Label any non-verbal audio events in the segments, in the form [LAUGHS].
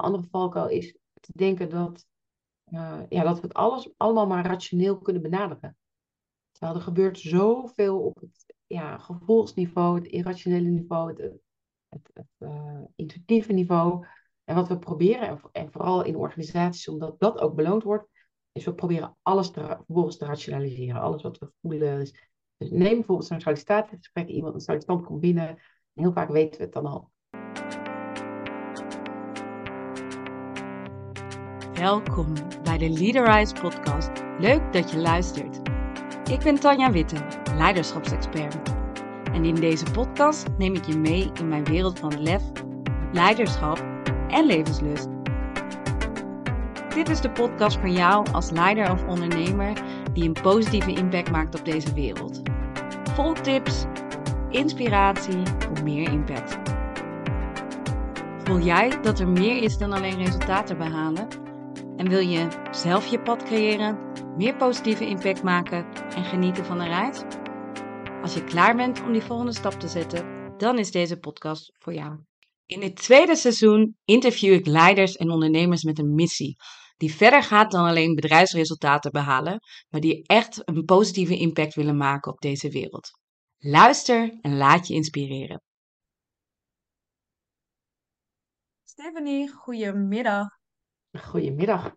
andere valkuil is te denken dat, uh, ja, dat we het alles allemaal maar rationeel kunnen benaderen. Terwijl er gebeurt zoveel op het ja, gevoelsniveau, het irrationele niveau, het, het, uh, intuïtieve niveau. En wat we proberen, en, vooral in organisaties, omdat dat ook beloond wordt, is we proberen alles te, vervolgens te rationaliseren. Alles wat we voelen. Dus, dus neem bijvoorbeeld zo'n sollicitatiegesprek. Iemand, een sollicitant komt binnen. En heel vaak weten we het dan al. Welkom bij de Leaderize podcast. Leuk dat je luistert. Ik ben Tanja Witte, leiderschapsexpert. En in deze podcast neem ik je mee in mijn wereld van lef, leiderschap en levenslust. Dit is de podcast voor jou als leider of ondernemer die een positieve impact maakt op deze wereld. Vol tips, inspiratie voor meer impact. Voel jij dat er meer is dan alleen resultaten behalen? En wil je zelf je pad creëren, meer positieve impact maken en genieten van een reis? Als je klaar bent om die volgende stap te zetten, dan is deze podcast voor jou. In dit tweede seizoen interview ik leiders en ondernemers met een missie. Die verder gaat dan alleen bedrijfsresultaten behalen, maar die echt een positieve impact willen maken op deze wereld. Luister en laat je inspireren. Stephanie, goedemiddag. Goedemiddag.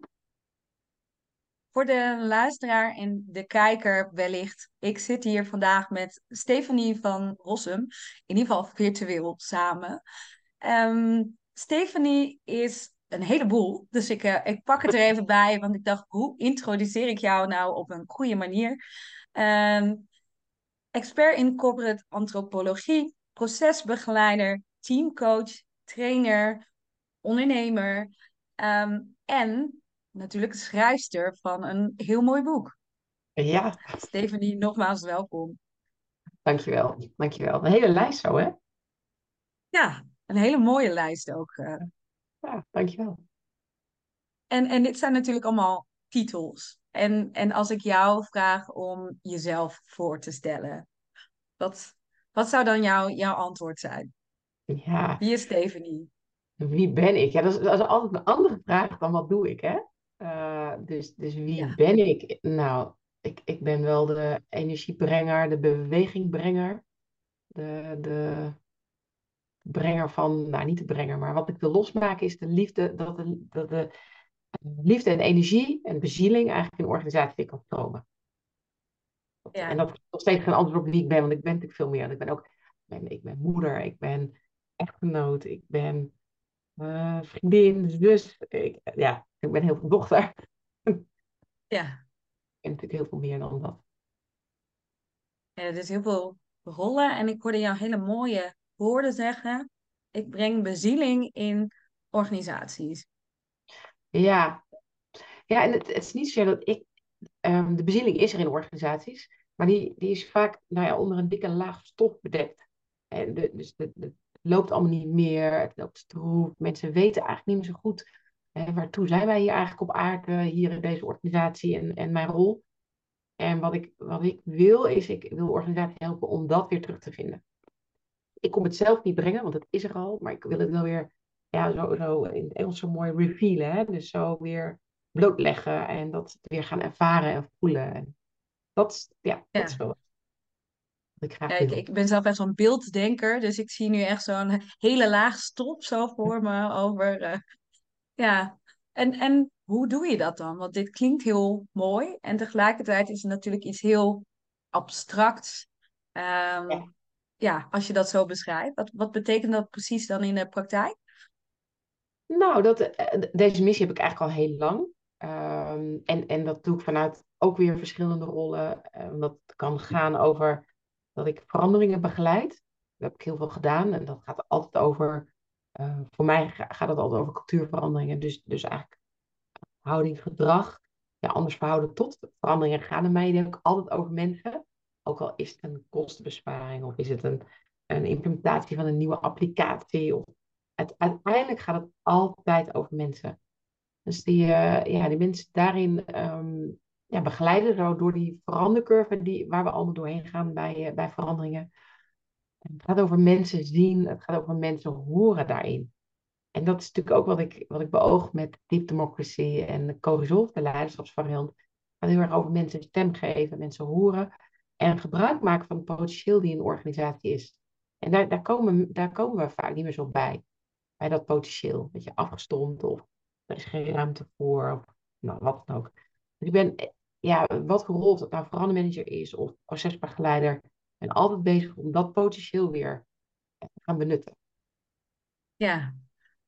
Voor de luisteraar en de kijker wellicht, ik zit hier vandaag met Stefanie van Rossum, in ieder geval virtueel samen. Um, Stefanie is een heleboel, dus ik, uh, ik pak het er even bij, want ik dacht, hoe introduceer ik jou nou op een goede manier? Um, expert in corporate antropologie, procesbegeleider, teamcoach, trainer, ondernemer. Um, en natuurlijk schrijfster van een heel mooi boek. Ja. Stephanie, nogmaals welkom. Dankjewel, dankjewel. Een hele lijst zo, hè? Ja, een hele mooie lijst ook. Uh. Ja, dankjewel. En, en dit zijn natuurlijk allemaal titels. En, en als ik jou vraag om jezelf voor te stellen, wat, wat zou dan jouw jouw antwoord zijn? Ja. Wie is Stephanie? Wie ben ik? Ja, dat is, dat is altijd een andere vraag dan wat doe ik, hè? Uh, dus, dus wie ben ik? Nou, ik, ik ben wel de energiebrenger, de bewegingbrenger, de, de brenger van, nou niet de brenger, maar wat ik wil losmaken is de liefde, dat de, dat de liefde en energie en bezieling eigenlijk in een organisatie kan stromen. Ja. En dat is nog steeds geen antwoord op wie ik ben, want ik ben natuurlijk veel meer. Ik ben ook, ik ben, ik ben moeder, ik ben echtgenoot, ik ben uh, vriendin, zus. Ik, ja, ik ben heel veel dochter. Ja. En natuurlijk heel veel meer dan dat. Ja, er is heel veel rollen en ik hoorde jou hele mooie woorden zeggen. Ik breng bezieling in organisaties. Ja, ja en het, het is niet zo dat ik. Um, de bezieling is er in organisaties, maar die, die is vaak nou ja, onder een dikke laag stof bedekt. En de, dus de, de, loopt allemaal niet meer, het loopt stroef. Mensen weten eigenlijk niet meer zo goed hè, waartoe zijn wij hier eigenlijk op aarde, hier in deze organisatie en, en mijn rol. En wat ik, wat ik wil, is ik wil de organisatie helpen om dat weer terug te vinden. Ik kom het zelf niet brengen, want het is er al, maar ik wil het wel weer, ja, zo, zo in het Engels zo mooi revealen. Hè? Dus zo weer blootleggen en dat weer gaan ervaren en voelen. En dat, ja, dat is wel ik, ik, ben zelf echt zo'n beelddenker, dus ik zie nu echt zo'n hele laag stop zo voor me over. Uh, ja, en, en hoe doe je dat dan? Want dit klinkt heel mooi en tegelijkertijd is het natuurlijk iets heel abstracts. Um, ja. als je dat zo beschrijft. Wat, wat betekent dat precies dan in de praktijk? Nou, dat, eh, deze missie heb ik eigenlijk al heel lang. Um, en, en dat doe ik vanuit ook weer verschillende rollen. Um, dat kan gaan over dat ik veranderingen begeleid. Dat heb ik heel veel gedaan en dat gaat altijd over, uh, voor mij gaat het altijd over cultuurveranderingen. Dus, dus eigenlijk houding, gedrag, ja, anders verhouden tot veranderingen gaan in mij ook altijd over mensen. Ook al is het een kostenbesparing of is het een, een implementatie van een nieuwe applicatie. Of het, uiteindelijk gaat het altijd over mensen. Dus die, uh, ja, die mensen daarin um, ja, begeleiden door die verandercurve die, waar we allemaal doorheen gaan bij, uh, bij veranderingen. Het gaat over mensen zien, het gaat over mensen horen daarin. En dat is natuurlijk ook wat ik, wat ik beoog met Deep Democracy en de de leiderschapsvariant. Het gaat heel erg over mensen stem geven, mensen horen en gebruik maken van het potentieel die een organisatie is. En daar, daar, komen, daar komen we vaak niet meer zo bij. Bij dat potentieel. Dat je afgestomd of er is geen ruimte voor. Of nou, wat dan ook. Ik ben, ja, wat voor rol het nou verandermanager is of procesbegeleider. ben altijd bezig om dat potentieel weer te gaan benutten. Ja,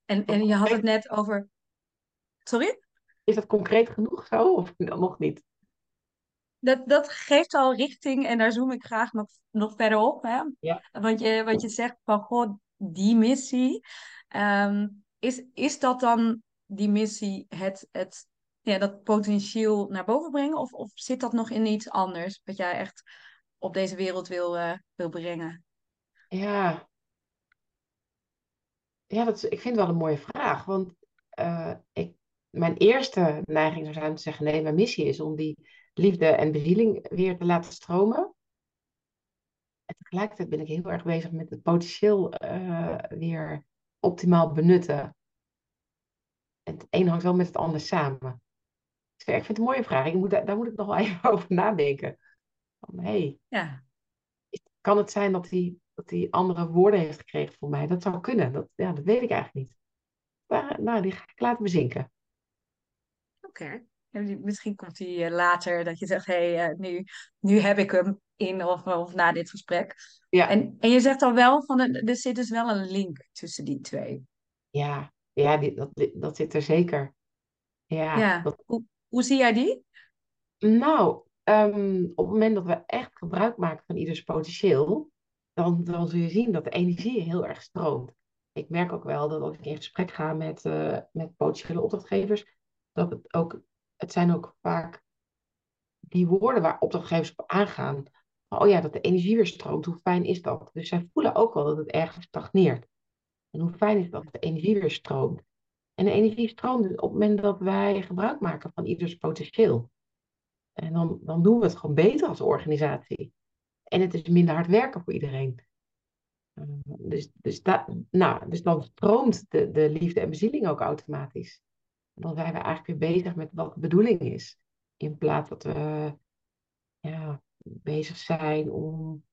en, en je had het net over. Sorry? Is dat concreet genoeg zo of [LAUGHS] nog niet? Dat, dat geeft al richting en daar zoom ik graag nog, nog verder op. Hè? Ja. Want, je, wat je zegt van, goh, die missie. Ehm, is, is dat dan die missie het, het, ja, dat potentieel naar boven brengen? Of, of zit dat nog in iets anders wat jij echt op deze wereld wil, uh, wil brengen? Ja, ja dat ik vind het wel een mooie vraag. Want uh, ik, mijn eerste neiging zou zijn te zeggen: nee, mijn missie is om die liefde en bezieling weer te laten stromen. En tegelijkertijd ben ik heel erg bezig met het potentieel uh, weer optimaal benutten. En het een hangt wel met het ander samen. Ik vind het een mooie vraag. Ik moet, daar, moet ik nog wel [LAUGHS] even over nadenken. Van, hey, ja. kan het zijn dat hij, dat hij andere woorden heeft gekregen voor mij? Dat zou kunnen. Dat, ja, dat weet ik eigenlijk niet. Maar, nou, die ga ik laten bezinken. Oké. Misschien komt hij eh, later dat je zegt, hé, hey, uh, nu, nu heb ik hem in of, of na dit gesprek. Ja. En, en je zegt al wel, van er zit dus wel een link tussen die twee. Ja, ja die, dat, dat zit er zeker. Ja, ja. Dat... Hoe, hoe zie jij die? Nou, um, op het moment dat we echt gebruik maken van ieders potentieel, dan, dan zul je zien dat de energie heel erg stroomt. Ik merk ook wel dat als ik in gesprek ga met, uh, met potentiële opdrachtgevers, dat het ook het zijn ook vaak die woorden waar opdrachtgevers op aangaan. Oh ja, dat de energie weer stroomt, hoe fijn is dat? Dus zij voelen ook wel dat het ergens stagneert. En hoe fijn is dat de energie weer stroomt. En de energie stroomt op het moment dat wij gebruik maken van ieders potentieel. En dan, dan doen we het gewoon beter als organisatie. En het is minder hard werken voor iedereen. dus, dus, da, nou, dus dan stroomt de, de liefde en bezieling ook automatisch dan zijn we eigenlijk weer bezig met wat de bedoeling is. In plaats dat we ja, bezig zijn om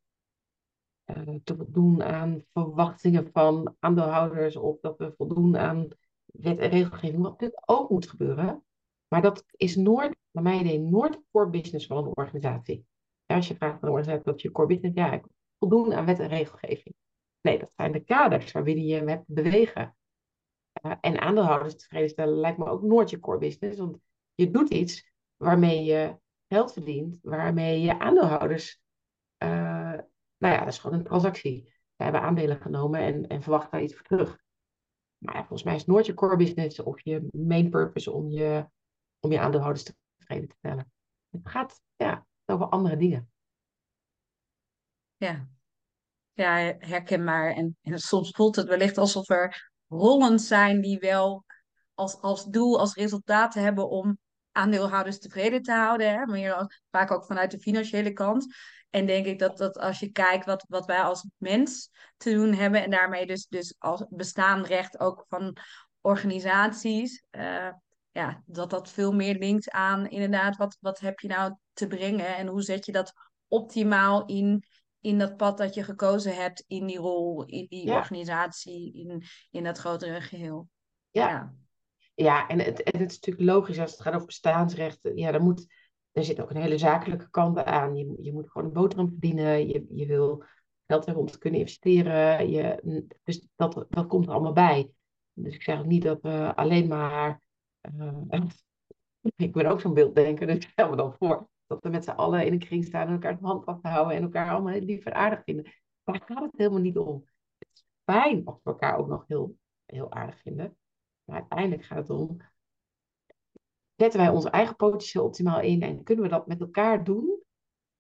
uh, te voldoen aan verwachtingen van aandeelhouders of dat we voldoen aan wet en regelgeving, wat natuurlijk ook moet gebeuren. Maar dat is nooit, naar mijn idee, nooit core business van een organisatie. Als je vraagt aan een organisatie wat je core business ja, ik voldoen aan wet en regelgeving. Nee, dat zijn de kaders waarbinnen je hebt bewegen. En aandeelhouders tevreden stellen lijkt me ook nooit je core business. Want je doet iets waarmee je geld verdient, waarmee je aandeelhouders. Uh, nou ja, dat is gewoon een transactie. We hebben aandelen genomen en, en verwachten daar iets voor terug. Maar volgens mij is nooit je core business of je main purpose om je, om je aandeelhouders tevreden te stellen. Het gaat ja, over andere dingen. Ja, ja herkenbaar. En, en soms voelt het wellicht alsof er rollen zijn die wel als, als doel, als resultaat hebben om aandeelhouders tevreden te houden. Hè? Maar vaak ook vanuit de financiële kant. En denk ik dat, dat als je kijkt wat, wat wij als mens te doen hebben en daarmee dus, dus als bestaand recht ook van organisaties, uh, ja, dat dat veel meer linkt aan inderdaad wat, wat heb je nou te brengen en hoe zet je dat optimaal in, in dat pad dat je gekozen hebt, in die rol, in die organisatie, in, in dat grotere geheel. Ja, ja. Ja en, het, het is natuurlijk logisch als het gaat over bestaansrechten. Ja, dan moet, er zit ook een hele zakelijke kant aan. Je, je moet gewoon een boterham verdienen. Je, je wil geld hebben te kunnen investeren. Je, dus dat, dat komt er allemaal bij. Dus ik zeg ook niet dat we alleen maar. Uh, [LAUGHS] ik ben ook zo'n beelddenker, dus stel me dan voor dat we met z'n allen in een kring staan en elkaar de hand vasthouden en elkaar allemaal lief en aardig vinden. Daar gaat het helemaal niet om. Het is fijn of we elkaar ook nog heel, heel aardig vinden. Maar uiteindelijk gaat het om, zetten wij ons eigen potentieel optimaal in en kunnen we dat met elkaar doen,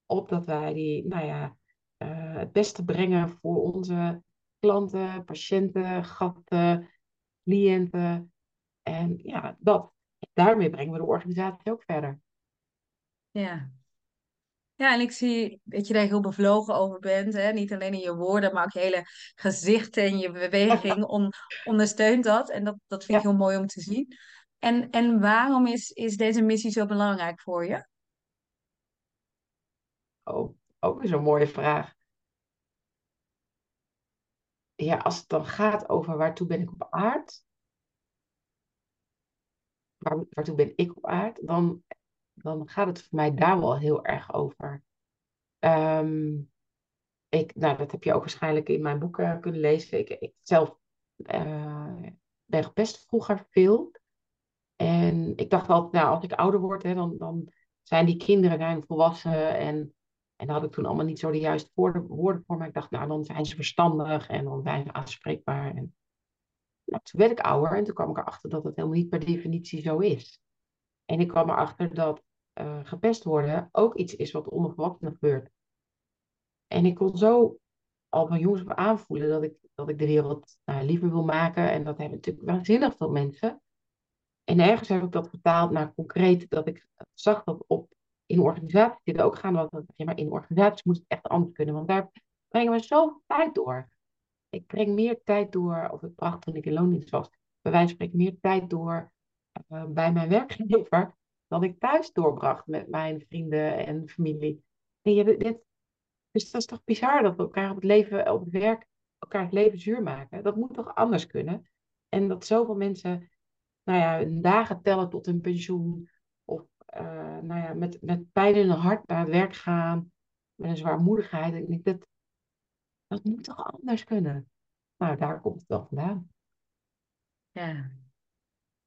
opdat wij die, nou ja, uh, het beste brengen voor onze klanten, patiënten, gasten, cliënten. En ja, dat. Daarmee brengen we de organisatie ook verder. Ja. Ja, en ik zie dat je daar heel bevlogen over bent. Hè? Niet alleen in je woorden, maar ook je hele gezicht en je beweging [LAUGHS] on, ondersteunt dat. En dat, dat vind ik Ja, heel mooi om te zien. En, en waarom is, is deze missie zo belangrijk voor je? ook, ook weer zo'n mooie vraag. Ja, als het dan gaat over waartoe ben ik op aard, waar, waartoe ben ik op aard, dan, dan gaat het voor mij daar wel heel erg over. Ehm, ik, nou, dat heb je ook waarschijnlijk in mijn boeken kunnen lezen. Ik, zelf eh, ben gepest vroeger veel. En ik dacht altijd, nou, als ik ouder word, hè, dan, dan zijn die kinderen zijn volwassen. En, en daar had ik toen allemaal niet zo de juiste woorden, woorden voor. Maar ik dacht, nou, dan zijn ze verstandig en dan zijn ze aanspreekbaar. En, nou, toen werd ik ouder en toen kwam ik erachter dat het helemaal niet per definitie zo is. En ik kwam erachter dat eh, gepest worden ook iets is wat volwassenen gebeurt. En ik kon zo al van jongens op aanvoelen dat ik, dat ik de wereld nou, liever wil maken. En dat hebben natuurlijk waanzinnig veel mensen. En ergens heb ik dat vertaald naar concreet dat ik zag dat op, in organisaties dit ook gaan. Ja, maar in organisaties moet het echt anders kunnen. Want daar brengen we zoveel tijd door. Ik breng meer tijd door, of ik bracht toen ik in loondienst was, bij wijze van spreken meer tijd door uh, bij mijn [LAUGHS] werkgever dan ik thuis doorbracht met mijn vrienden en familie. En je, dit, dus dat is toch bizar dat we elkaar op het leven, op het werk, elkaar het leven zuur maken. Dat moet toch anders kunnen? En dat zoveel mensen, nou ja, hun dagen tellen tot hun pensioen. Of, uh, nou ja, met, met pijn in hun hart naar het werk gaan. Met een zwaarmoedigheid. Ik dat, dat moet toch anders kunnen? Nou, daar komt het wel vandaan. Ja,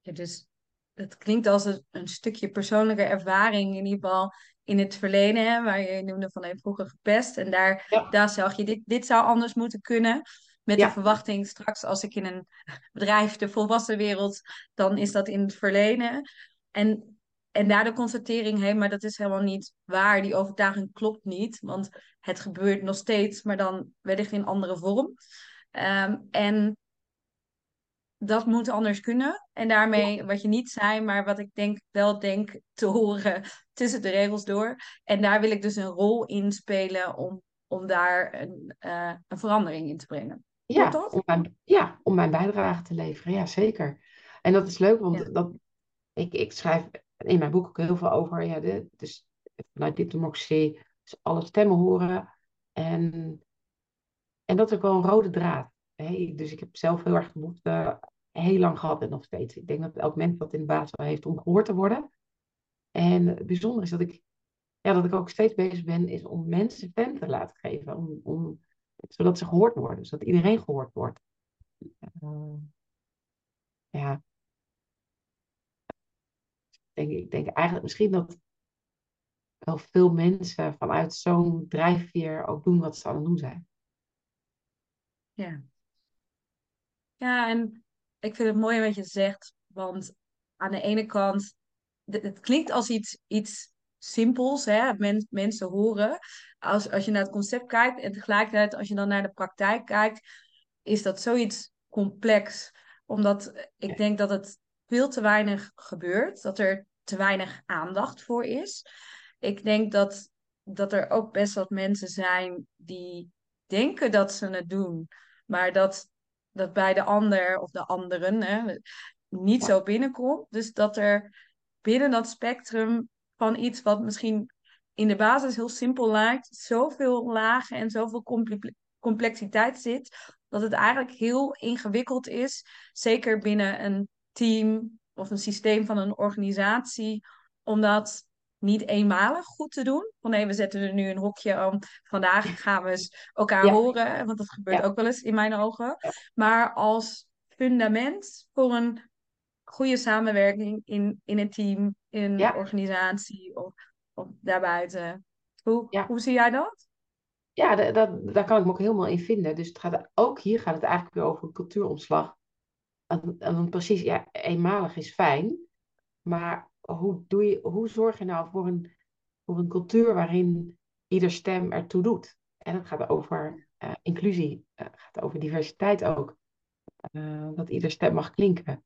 ja dus het klinkt als een, een, stukje persoonlijke ervaring, in ieder geval in het verleden, hè, waar je noemde van hey, vroeger gepest. En daar, Ja. daar zag je, dit, dit zou anders moeten kunnen. Met Ja. de verwachting, straks als ik in een bedrijf, de volwassen wereld, dan is dat in het verleden. En, en daar de constatering, hé, maar dat is helemaal niet waar. Die overtuiging klopt niet, want het gebeurt nog steeds, maar dan wellicht in andere vorm. Ehm, en dat moet anders kunnen. En daarmee, wat je niet zei, maar wat ik denk, wel denk te horen [LAUGHS] tussen de regels door. En daar wil ik dus een rol in spelen om, om daar een, uh, een verandering in te brengen. Ja om, mijn, ja, om mijn bijdrage te leveren. Ja, zeker. En dat is leuk, want ja. dat, ik, ik schrijf in mijn boek ook heel veel over. Ja, de, dus vanuit diplomatie, dus alle stemmen horen. En, en dat is ook wel een rode draad. Hè? Dus ik heb zelf heel erg behoefte heel lang gehad en nog steeds. Ik denk dat elk mens dat in de basis wel heeft om gehoord te worden. En het bijzondere is dat ik, ja, dat ik ook steeds bezig ben, is om mensen stem te laten geven. Om, om, zodat ze gehoord worden, zodat iedereen gehoord wordt. Uh, ja. Ik denk, ik denk eigenlijk misschien dat wel veel mensen vanuit zo'n drijfveer ook doen wat ze aan het doen zijn. Ja. Ja, en ik vind het mooi wat je zegt, want aan de ene kant, het klinkt als iets, iets simpels, hè? Men, mensen horen. Als, als je naar het concept kijkt en tegelijkertijd als je dan naar de praktijk kijkt, is dat zoiets complex. Omdat ik denk dat het veel te weinig gebeurt, dat er te weinig aandacht voor is. Ik denk dat, dat er ook best wat mensen zijn die denken dat ze het doen, maar dat dat bij de ander of de anderen hè, niet zo binnenkomt. Dus dat er binnen dat spectrum van iets wat misschien in de basis heel simpel lijkt, zoveel lagen en zoveel complexiteit zit, dat het eigenlijk heel ingewikkeld is, zeker binnen een team of een systeem van een organisatie, om dat niet eenmalig goed te doen. Van nee, we zetten er nu een hokje om. Vandaag gaan we eens elkaar Ja. horen. Want dat gebeurt Ja. ook wel eens in mijn ogen. Maar als fundament voor een goede samenwerking in, in een team, in een organisatie of, of daarbuiten. Hoe, Ja. hoe zie jij dat? Ja, da- dat, daar kan ik me ook helemaal in vinden. Dus het gaat, ook hier gaat het eigenlijk weer over een cultuuromslag. En, en dan precies, ja, eenmalig is fijn. Maar hoe, doe je, hoe zorg je nou voor een, voor een cultuur waarin ieder stem ertoe doet? En het gaat over eh, inclusie, het gaat over diversiteit ook. Eh, dat ieder stem mag klinken.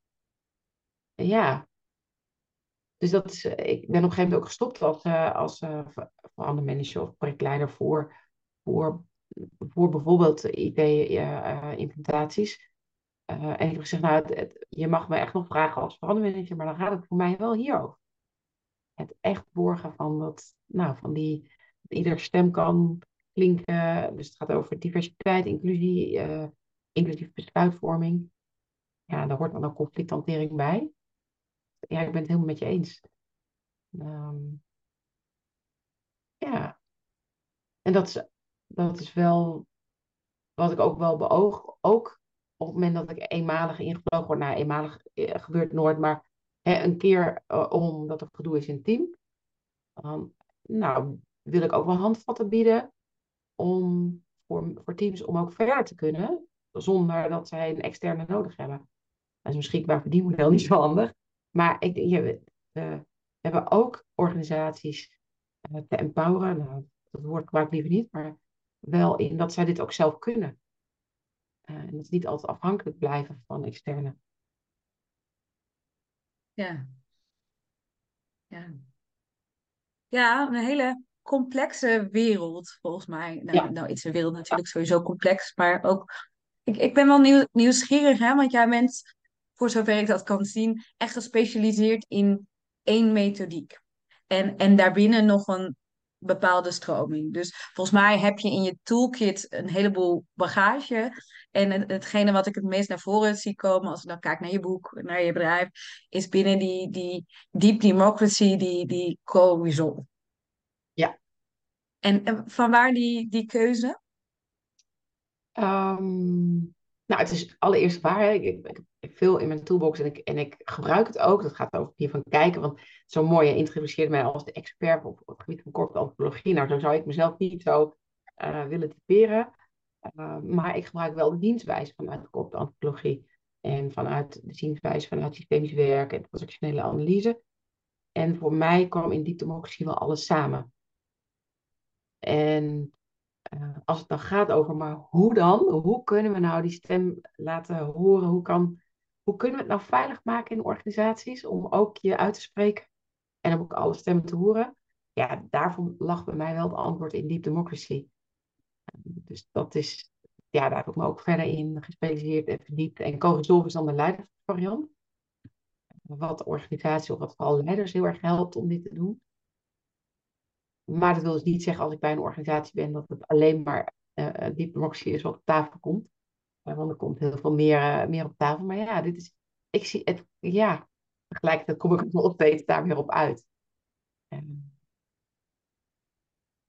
En ja, dus dat is, ik ben op een gegeven moment ook gestopt als, uh, als uh, verandermanager of projectleider voor, voor, voor bijvoorbeeld IT-implementaties. En ik heb gezegd, nou, je mag me echt nog vragen als verandermanager, maar dan gaat het voor mij wel hierover. Het echt borgen van, dat, nou, van die, ieder stem kan klinken. Dus het gaat over diversiteit, inclusie, inclusief besluitvorming. Ja, daar hoort dan ook conflicthantering bij. Ja, ik ben het helemaal met je eens. Um, ja. En dat is, dat is wel wat ik ook wel beoog. Ook op het moment dat ik eenmalig ingevlogen word. Nou, eenmalig eh, gebeurt nooit, maar hè, een keer uh, omdat er gedoe is in het team. Nou, wil ik ook wel handvatten bieden om voor, voor teams om ook verder te kunnen zonder dat zij een externe nodig hebben. Dat is misschien qua verdienmodel [LAUGHS] niet zo handig. Maar ik, we hebben ook organisaties uh, te empoweren. Nou, dat woord gebruik ik liever niet, maar wel in dat zij dit ook zelf kunnen. Uh, en dat niet altijd afhankelijk blijven van externe. Ja. Ja. Ja, een hele complexe wereld, volgens mij. Nou, ja. nou is de wereld natuurlijk sowieso complex, maar ook ik, ik ben wel nieuw, nieuwsgierig, hè, want jij bent, voor zover ik dat kan zien, echt gespecialiseerd in één methodiek. En, en daarbinnen nog een bepaalde stroming. Dus volgens mij heb je in je toolkit een heleboel bagage. En het, hetgene wat ik het meest naar voren zie komen, als ik dan kijk naar je boek, naar je bedrijf, is binnen die, die deep democracy, die, die co-resolve. Ja. En, en van waar die, die keuze? Um, nou, het is allereerst waar. Ik, ik, ik, veel in mijn toolbox en ik, en ik gebruik het ook. Dat gaat over hiervan kijken. Want zo mooi, je introduceert mij als de expert op, het gebied van corporate antropologie. Nou, zo zou ik mezelf niet zo uh, willen typeren. Uh, maar ik gebruik wel de dienstwijze vanuit de antropologie. En vanuit de dienstwijze vanuit systemisch werk en transactionele analyse. En voor mij kwam in die democratie wel alles samen. En uh, als het dan gaat over, maar hoe dan? Hoe kunnen we nou die stem laten horen? Hoe, kan, hoe kunnen we het nou veilig maken in organisaties om ook je uit te spreken en om ook alle stemmen te horen? Ja, daarvoor lag bij mij wel het antwoord in Deep Democracy. Dus dat is, ja, daar heb ik me ook verder in gespecialiseerd en verdiept. En co-resolve is dan de leidersvariant. Wat organisaties of wat vooral leiders heel erg helpt om dit te doen. Maar dat wil dus niet zeggen als ik bij een organisatie ben dat het alleen maar uh, deep democracy is wat op tafel komt. Want er komt heel veel meer, uh, meer op tafel. Maar ja, dit is, ik zie het, ja, tegelijkertijd kom ik nog steeds daar weer op uit.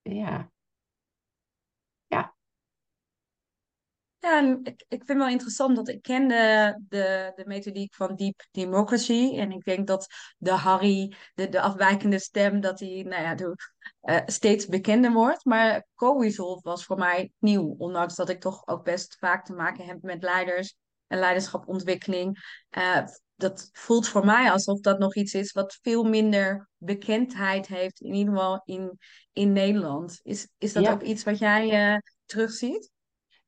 ja. Ja, ik, ik vind wel interessant dat ik ken de, de, methodiek van Deep Democracy. En ik denk dat de Harry, de, de afwijkende stem, dat die nou ja, de, uh, steeds bekender wordt. Maar co-resolve was voor mij nieuw. Ondanks dat ik toch ook best vaak te maken heb met leiders en leiderschapontwikkeling. Uh, dat voelt voor mij alsof dat nog iets is wat veel minder bekendheid heeft, in ieder geval in, in Nederland. Is, is dat ook iets wat jij uh, terugziet?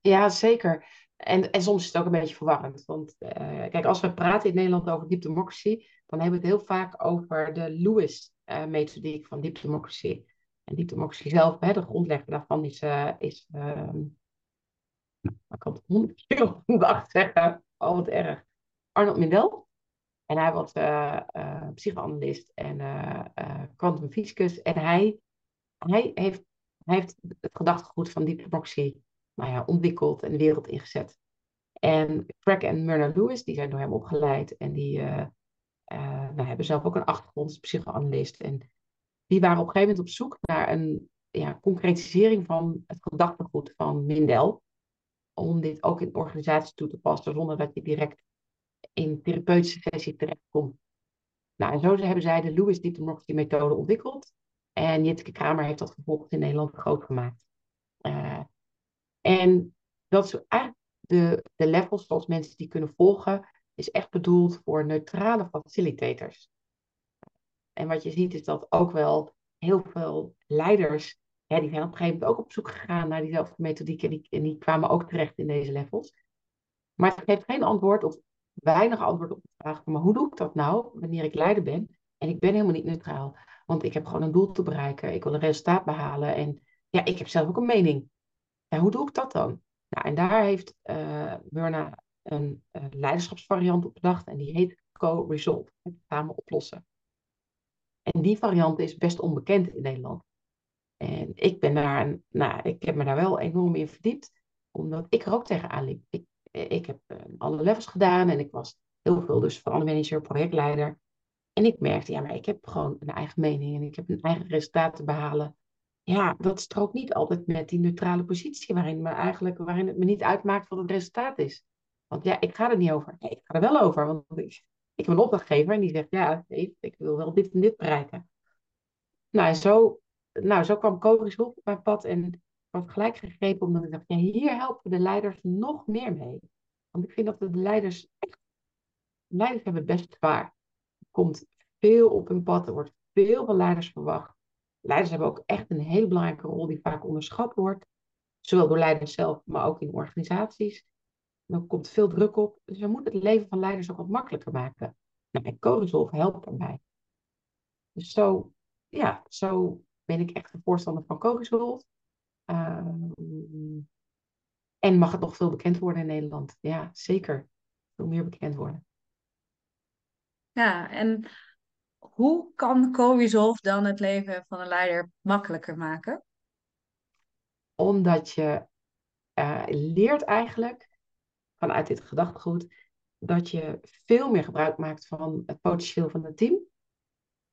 Ja, zeker. En, en soms is het ook een beetje verwarrend. Want uh, kijk, als we praten in Nederland over deep democracy, dan hebben we het heel vaak over de Lewis-methodiek van deep democracy. En deep democracy zelf, hè, de grondlegger daarvan is, uh, is uh, ik kan het honderd keer op een dag zeggen, oh wat erg, Arnold Mindel. En hij was psychoanalist en kwantumfysicus. en hij, hij, heeft, hij heeft het gedachtegoed van deep democracy nou ontwikkeld en de wereld ingezet. En Craig en Myrna Lewis, die zijn door hem opgeleid en die uh, uh, nou, hebben zelf ook een achtergrond als psychoanalist. En die waren op een gegeven moment op zoek naar een ja, concretisering van het gedachtegoed van Mindel. Om dit ook in organisaties toe te passen zonder dat je direct in therapeutische sessie terechtkomt. Nou, en zo hebben zij de Lewis Democracy methode ontwikkeld. En Jitke Kramer heeft dat vervolgens in Nederland groot gemaakt. Uh, en dat de, de levels zoals mensen die kunnen volgen, is echt bedoeld voor neutrale facilitators. En wat je ziet is dat ook wel heel veel leiders, ja, die zijn op een gegeven moment ook op zoek gegaan naar diezelfde methodiek en die, die kwamen ook terecht in deze levels. Maar het geeft geen antwoord of weinig antwoord op de vraag maar hoe doe ik dat nou wanneer ik leider ben? En ik ben helemaal niet neutraal. Want ik heb gewoon een doel te bereiken. Ik wil een resultaat behalen. En ja, ik heb zelf ook een mening. Ja, hoe doe ik dat dan? Nou, en daar heeft uh, Myrna een uh, leiderschapsvariant op bedacht. En die heet Co-Resolve. Samen oplossen. En die variant is best onbekend in Nederland. En ik ben daar, nou, ik heb me daar wel enorm in verdiept, omdat ik er ook tegenaan liep. Ik, ik heb uh, alle levels gedaan en ik was heel veel dus verandermanager, projectleider. En ik merkte, ja, maar ik heb gewoon een eigen mening en ik heb een eigen resultaat te behalen. Ja, dat strookt niet altijd met die neutrale positie waarin, me eigenlijk, waarin het me niet uitmaakt wat het resultaat is. Want ja, ik ga er niet over. Nee, ik ga er wel over, want ik, ik een opdrachtgever en die zegt, ja, ik wil wel dit en dit bereiken. Nou, zo, nou, zo kwam Cobris op mijn pad en ik was gelijk gegrepen omdat ik dacht, ja, hier helpen de leiders nog meer mee. Want ik vind dat de leiders echt, leiders hebben het best zwaar. Er komt veel op hun pad, er wordt veel van leiders verwacht. Leiders hebben ook echt een hele belangrijke rol die vaak onderschat wordt. Zowel door leiders zelf, maar ook in organisaties. Dan komt veel druk op. Dus we moeten het leven van leiders ook wat makkelijker maken. Nou, en CoResolve helpt daarbij. Dus zo, ja, zo ben ik echt een voorstander van CoResolve. Uh, en mag het nog veel bekend worden in Nederland? Ja, zeker. Veel meer bekend worden. Ja, en hoe kan CoResolve dan het leven van een leider makkelijker maken? Omdat je uh, leert eigenlijk vanuit dit gedachtegoed dat je veel meer gebruik maakt van het potentieel van het team.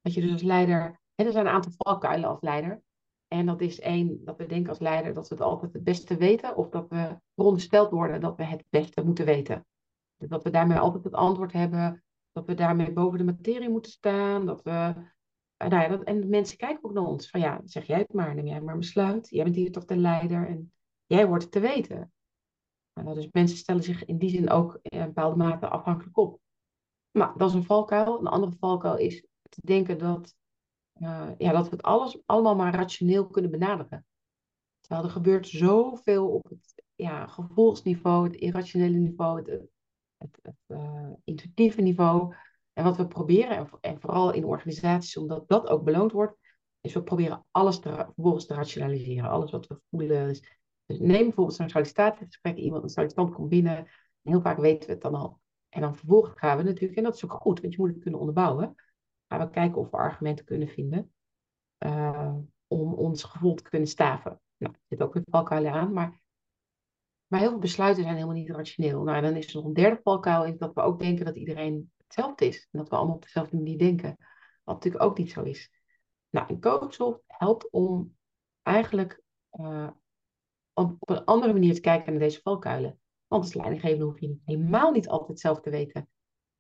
Dat je dus als leider, en er zijn een aantal valkuilen als leider. En dat is één, dat we denken als leider dat we het altijd het beste weten, of dat we verondersteld worden dat we het beste moeten weten. Dus dat we daarmee altijd het antwoord hebben, dat we daarmee boven de materie moeten staan, dat we. Nou ja, dat, en mensen kijken ook naar ons. Van ja, zeg jij het maar, neem jij maar een besluit. Jij bent hier toch de leider en jij wordt het te weten. Nou, dus mensen stellen zich in die zin ook in bepaalde mate afhankelijk op. Maar dat is een valkuil. Een andere valkuil is te denken dat, uh, ja, dat we het alles allemaal maar rationeel kunnen benaderen. Terwijl er gebeurt zoveel op het ja, gevoelsniveau, het irrationele niveau, het, het, het uh, intuïtieve niveau. En wat we proberen, en, vooral in organisaties, omdat dat ook beloond wordt, is we proberen alles te, vervolgens te rationaliseren. Alles wat we voelen. Dus neem bijvoorbeeld zo'n sollicitatiegesprek. Iemand, een sollicitant komt binnen. En heel vaak weten we het dan al. En dan vervolgens gaan we natuurlijk, en dat is ook goed, want je moet het kunnen onderbouwen. Gaan we kijken of we argumenten kunnen vinden. Uh, om ons gevoel te kunnen staven. Nou, er zit ook een valkuil aan, maar, maar heel veel besluiten zijn helemaal niet rationeel. Nou, dan is er nog een derde valkuil, is dat we ook denken dat iedereen hetzelfde is. En dat we allemaal op dezelfde manier denken. Wat natuurlijk ook niet zo is. Nou, een coachsoft helpt om eigenlijk uh, om op een andere manier te kijken naar deze valkuilen. Want als leidinggevende hoef je helemaal niet altijd zelf te weten.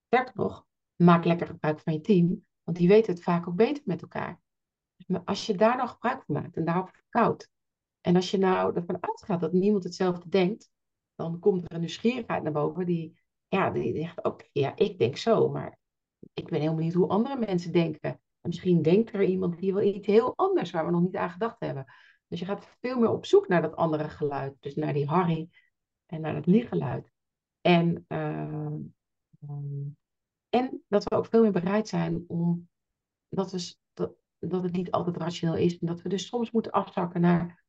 Sterker nog, maak lekker gebruik van je team, want die weten het vaak ook beter met elkaar. Maar als je daar nou gebruik van maakt en daarop vertrouwt, en als je nou ervan uitgaat dat niemand hetzelfde denkt, dan komt er een nieuwsgierigheid naar boven die, ja, die zegt, oké, ja, ik denk zo, maar ik weet helemaal niet hoe andere mensen denken. En misschien denkt er iemand die wel iets heel anders waar we nog niet aan gedacht hebben. Dus je gaat veel meer op zoek naar dat andere geluid. Dus naar die harry en naar het lieggeluid. En, uh, en dat we ook veel meer bereid zijn om dat, we, dat, dat het niet altijd rationeel is. En dat we dus soms moeten afzakken naar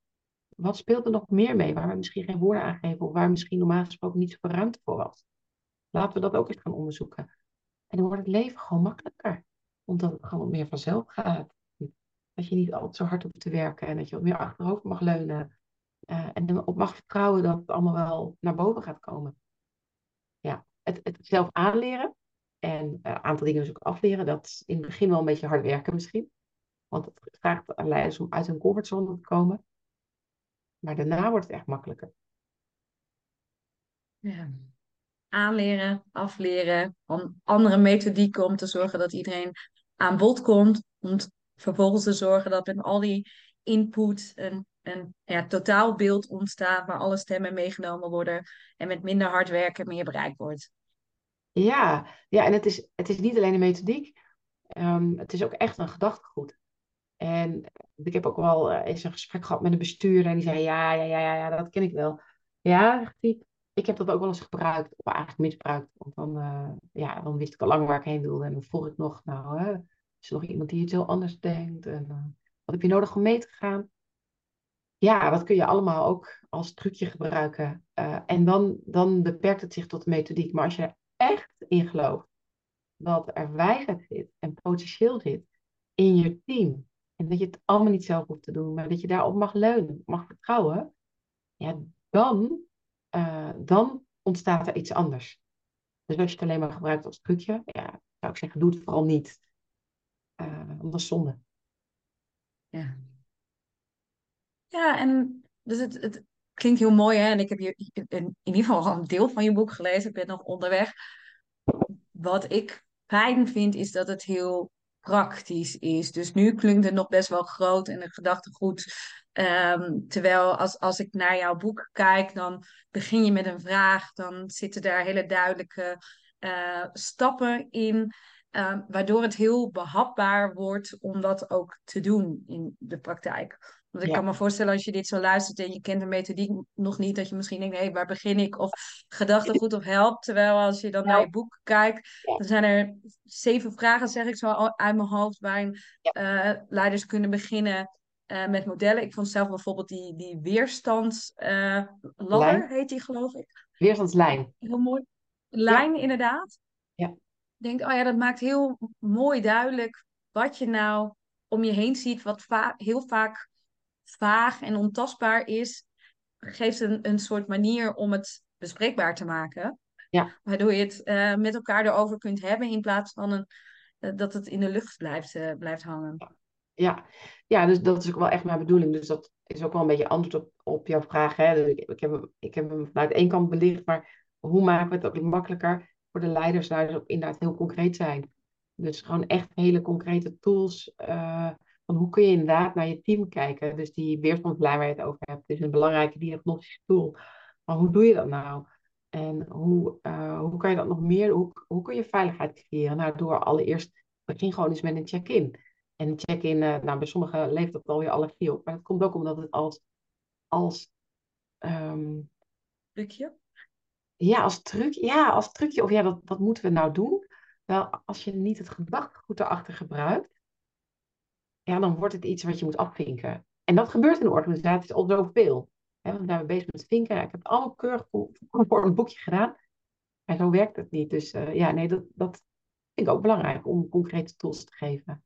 wat speelt er nog meer mee, waar we misschien geen woorden aan geven of waar misschien normaal gesproken niet zoveel ruimte voor was. Laten we dat ook eens gaan onderzoeken. En dan wordt het leven gewoon makkelijker, omdat het gewoon meer vanzelf gaat. Dat je niet altijd zo hard hoeft te werken en dat je wat meer achterover mag leunen. Uh, en op mag vertrouwen dat het allemaal wel naar boven gaat komen. Ja, het, het zelf aanleren en een uh, aantal dingen dus ook afleren. Dat is in het begin wel een beetje hard werken misschien. Want het vraagt aan leiders om uit hun comfortzone te komen. Maar daarna wordt het echt makkelijker. Ja. Aanleren, afleren, om andere methodieken om te zorgen dat iedereen aan bod komt. Om vervolgens te zorgen dat met al die input een, een ja, totaalbeeld ontstaat waar alle stemmen meegenomen worden en met minder hard werken meer bereikt wordt. Ja, ja en het is, het is niet alleen een methodiek, um, het is ook echt een gedachtegoed. En ik heb ook wel uh, eens een gesprek gehad met een bestuurder en die zei, ja, ja, ja, ja, dat ken ik wel. Ja, ik heb dat ook wel eens gebruikt, of eigenlijk misbruikt. Want dan, uh, ja, dan wist ik al lang waar ik heen wilde en dan vroeg ik nog, nou, Is er nog iemand die iets heel anders denkt? En, uh, wat heb je nodig om mee te gaan? Ja, dat kun je allemaal ook als trucje gebruiken. En dan, dan beperkt het zich tot de methodiek. Maar als je er echt in gelooft dat er wijsheid zit en potentieel zit in je team. En dat je het allemaal niet zelf hoeft te doen, maar dat je daarop mag leunen, mag vertrouwen. Ja, dan, uh, dan ontstaat er iets anders. Dus als je het alleen maar gebruikt als trucje, ja, zou ik zeggen, doe het vooral niet. Uh, zonde. Ja. Ja, en dus het, het klinkt heel mooi, hè? En ik heb in, in ieder geval al een deel van je boek gelezen. Ik ben nog onderweg. Wat ik fijn vind, is dat het heel praktisch is. Dus nu klinkt het nog best wel groot en een gedachtegoed. Um, terwijl als, als ik naar jouw boek kijk, dan begin je met een vraag. Dan zitten daar hele duidelijke uh, stappen in. Uh, waardoor het heel behapbaar wordt om dat ook te doen in de praktijk. Want ik Ja. kan me voorstellen als je dit zo luistert en je kent de methodiek nog niet, dat je misschien denkt, hé, hey, waar begin ik? Of gedachtegoed of help. Terwijl als je dan naar je boek kijkt, dan zijn er zeven vragen, zeg ik zo uit mijn hoofd, waarin eh, leiders kunnen beginnen eh, met modellen. Ik vond zelf bijvoorbeeld die, die weerstandsladder, Lijn. heet die geloof ik. Weerstandslijn. Heel mooi. Lijn inderdaad. Ja. Ik denk, oh ja, dat maakt heel mooi duidelijk wat je nou om je heen ziet, wat va heel vaak vaag en ontastbaar is, geeft een, een soort manier om het bespreekbaar te maken. Ja. Waardoor je het eh, met elkaar erover kunt hebben in plaats van een, eh, dat het in de lucht blijft, eh, blijft hangen. Ja. ja, dus dat is ook wel echt mijn bedoeling. Dus dat is ook wel een beetje antwoord op, op jouw vraag. Hè? Dus ik, ik, heb, hem- ik heb hem vanuit één kant belicht, maar hoe maken we het ook makkelijker voor de leiders? Nou, dus ook inderdaad heel concreet zijn. Dus gewoon echt hele concrete tools. Van hoe kun je inderdaad naar je team kijken? Dus die weerstandslijn waar je het over hebt, is een belangrijke diagnostische tool. Maar hoe doe je dat nou? En hoe, eh, hoe kan je dat nog meer? Hoe, hoe kun je veiligheid creëren? Nou, door allereerst, begin gewoon eens met een check-in. En een check-in, eh, nou, bij sommigen leeft dat alweer allergie op. Maar dat komt ook omdat het als, als, ehm, Trucje? ja, als truc, ja, als trucje, of ja, dat, wat moeten we nou doen? Wel, als je niet het gedachtegoed erachter gebruikt, ja, dan wordt het iets wat je moet afvinken. En dat gebeurt in organisaties al zoveel. Hè, want we zijn bezig met vinken. Ik heb het allemaal keurig voor een boekje gedaan. En zo werkt het niet. Dus eh, ja, nee, dat, dat vind ik ook belangrijk om concrete tools te geven.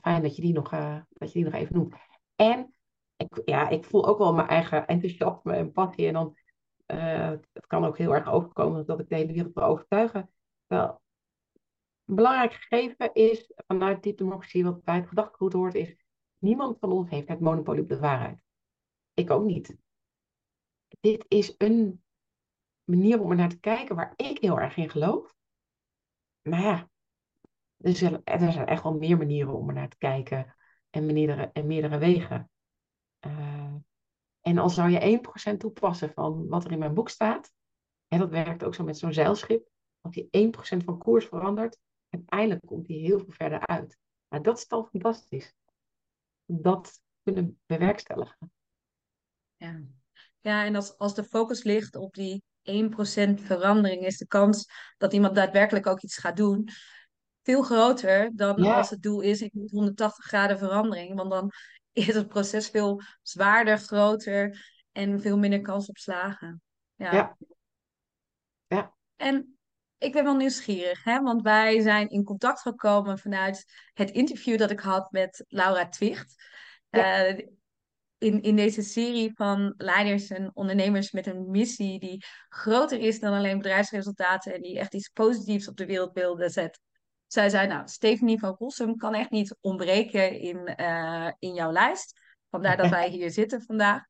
Fijn dat je die nog, eh, dat je die nog even noemt. En ik, ja, ik voel ook wel mijn eigen enthousiasme en passie. En dan, eh, het kan ook heel erg overkomen dat ik de hele wereld wil overtuigen. Een belangrijk gegeven is vanuit die democratie, wat bij het gedachtegoed hoort, is niemand van ons heeft het monopolie op de waarheid. Ik ook niet. Dit is een manier om er naar te kijken waar ik heel erg in geloof. Maar ja, er zijn, er zijn echt wel meer manieren om er naar te kijken en meerdere, en meerdere wegen. Uh, en al zou je 1% toepassen van wat er in mijn boek staat, en dat werkt ook zo met zo'n zeilschip, als die 1% van koers verandert, uiteindelijk komt die heel veel verder uit. Maar dat is dan fantastisch. Dat kunnen bewerkstelligen. Ja, ja en als, als de focus ligt op die 1% verandering, is de kans dat iemand daadwerkelijk ook iets gaat doen veel groter dan Ja. als het doel is, ik moet 180 graden verandering. Want dan [LAUGHS] is het proces veel zwaarder, groter en veel minder kans op slagen. Ja. Ja. Ja. En ik ben wel nieuwsgierig, hè? want wij zijn in contact gekomen vanuit het interview dat ik had met Laura Twicht. Ja. Eh, in, in deze serie van leiders en ondernemers met een missie die groter is dan alleen bedrijfsresultaten en die echt iets positiefs op de wereldbeelden zet. Zij zei, nou, Stephanie van Rossum kan echt niet ontbreken in, uh, in jouw lijst. Vandaar dat [LAUGHS] wij hier zitten vandaag.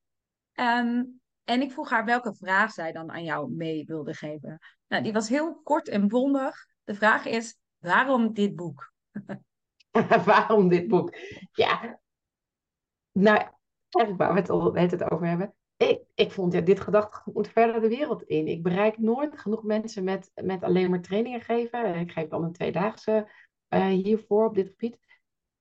Um, en ik vroeg haar welke vraag zij dan aan jou mee wilde geven. Nou, die was heel kort en bondig. De vraag is, waarom dit boek? [LAUGHS] waarom dit boek? Ja, nou, eigenlijk waar we het al over hebben. Ik, ik vond ja, dit gedachtegoed moet verder de wereld in. Ik bereik nooit genoeg mensen met, met alleen maar trainingen geven. Ik geef dan een tweedaagse uh, hiervoor op dit gebied.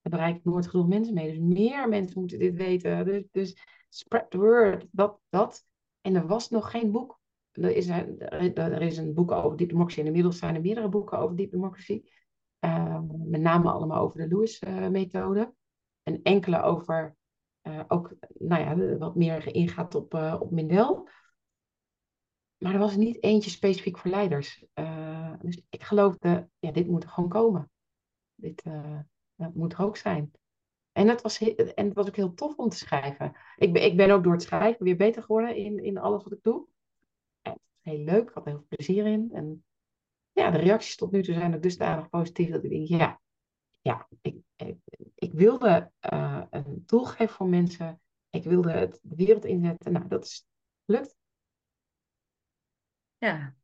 Daar bereik ik nooit genoeg mensen mee. Dus meer mensen moeten dit weten. Dus, dus spread the word. Dat, dat. En er was nog geen boek. Er is, een, er is een boek over deep democracy. En inmiddels zijn er meerdere boeken over deep democracy. Ehm, met name allemaal over de Lewis-methode. en enkele over ook, nou ja, wat meer ingaat op, op Mindel. Maar er was niet eentje specifiek voor leiders. dus ik geloofde, ja, dit moet er gewoon komen. Dit dat moet er ook zijn. En het, was, en het was ook heel tof om te schrijven. Ik ben, ik ben ook door het schrijven weer beter geworden in, in alles wat ik doe. En heel leuk, ik had er heel veel plezier in. En ja, de reacties tot nu toe zijn ook dusdanig positief dat ik denk, ja, ja ik, ik, wilde uh, een tool geven voor mensen. Ik wilde het de wereld inzetten. Nou, dat is lukt. Ja,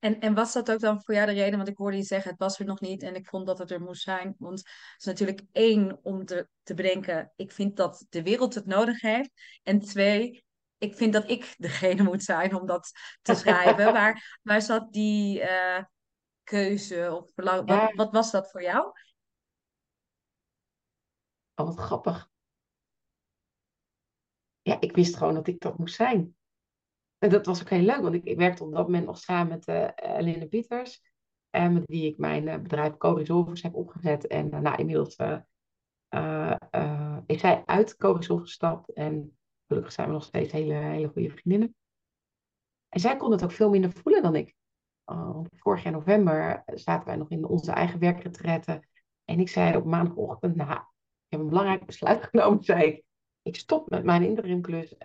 en, en was dat ook dan voor jou de reden? Want ik hoorde je zeggen, het was er nog niet en ik vond dat het er moest zijn. Want het is natuurlijk één om te, te bedenken, ik vind dat de wereld het nodig heeft. En twee, ik vind dat ik degene moet zijn om dat te [LAUGHS] schrijven. waar, waar zat die uh, keuze of wat, wat was dat voor jou? Oh, wat grappig. Ja, ik wist gewoon dat ik dat moest zijn. En dat was ook heel leuk, want ik, ik werkte op dat moment nog samen met uh, Pieters. En eh, met wie ik mijn bedrijf Co-Resolvers heb opgezet. En nou, inmiddels is zij uit Co-Resolve gestapt. En gelukkig zijn we nog steeds hele, hele goede vriendinnen. En zij kon het ook veel minder voelen dan ik. vorig jaar november zaten wij nog in onze eigen werkretretten. En ik zei op maandagochtend, nou, ik heb een belangrijk besluit [LAUGHS] genomen, zei ik. Ik stop met mijn interimklus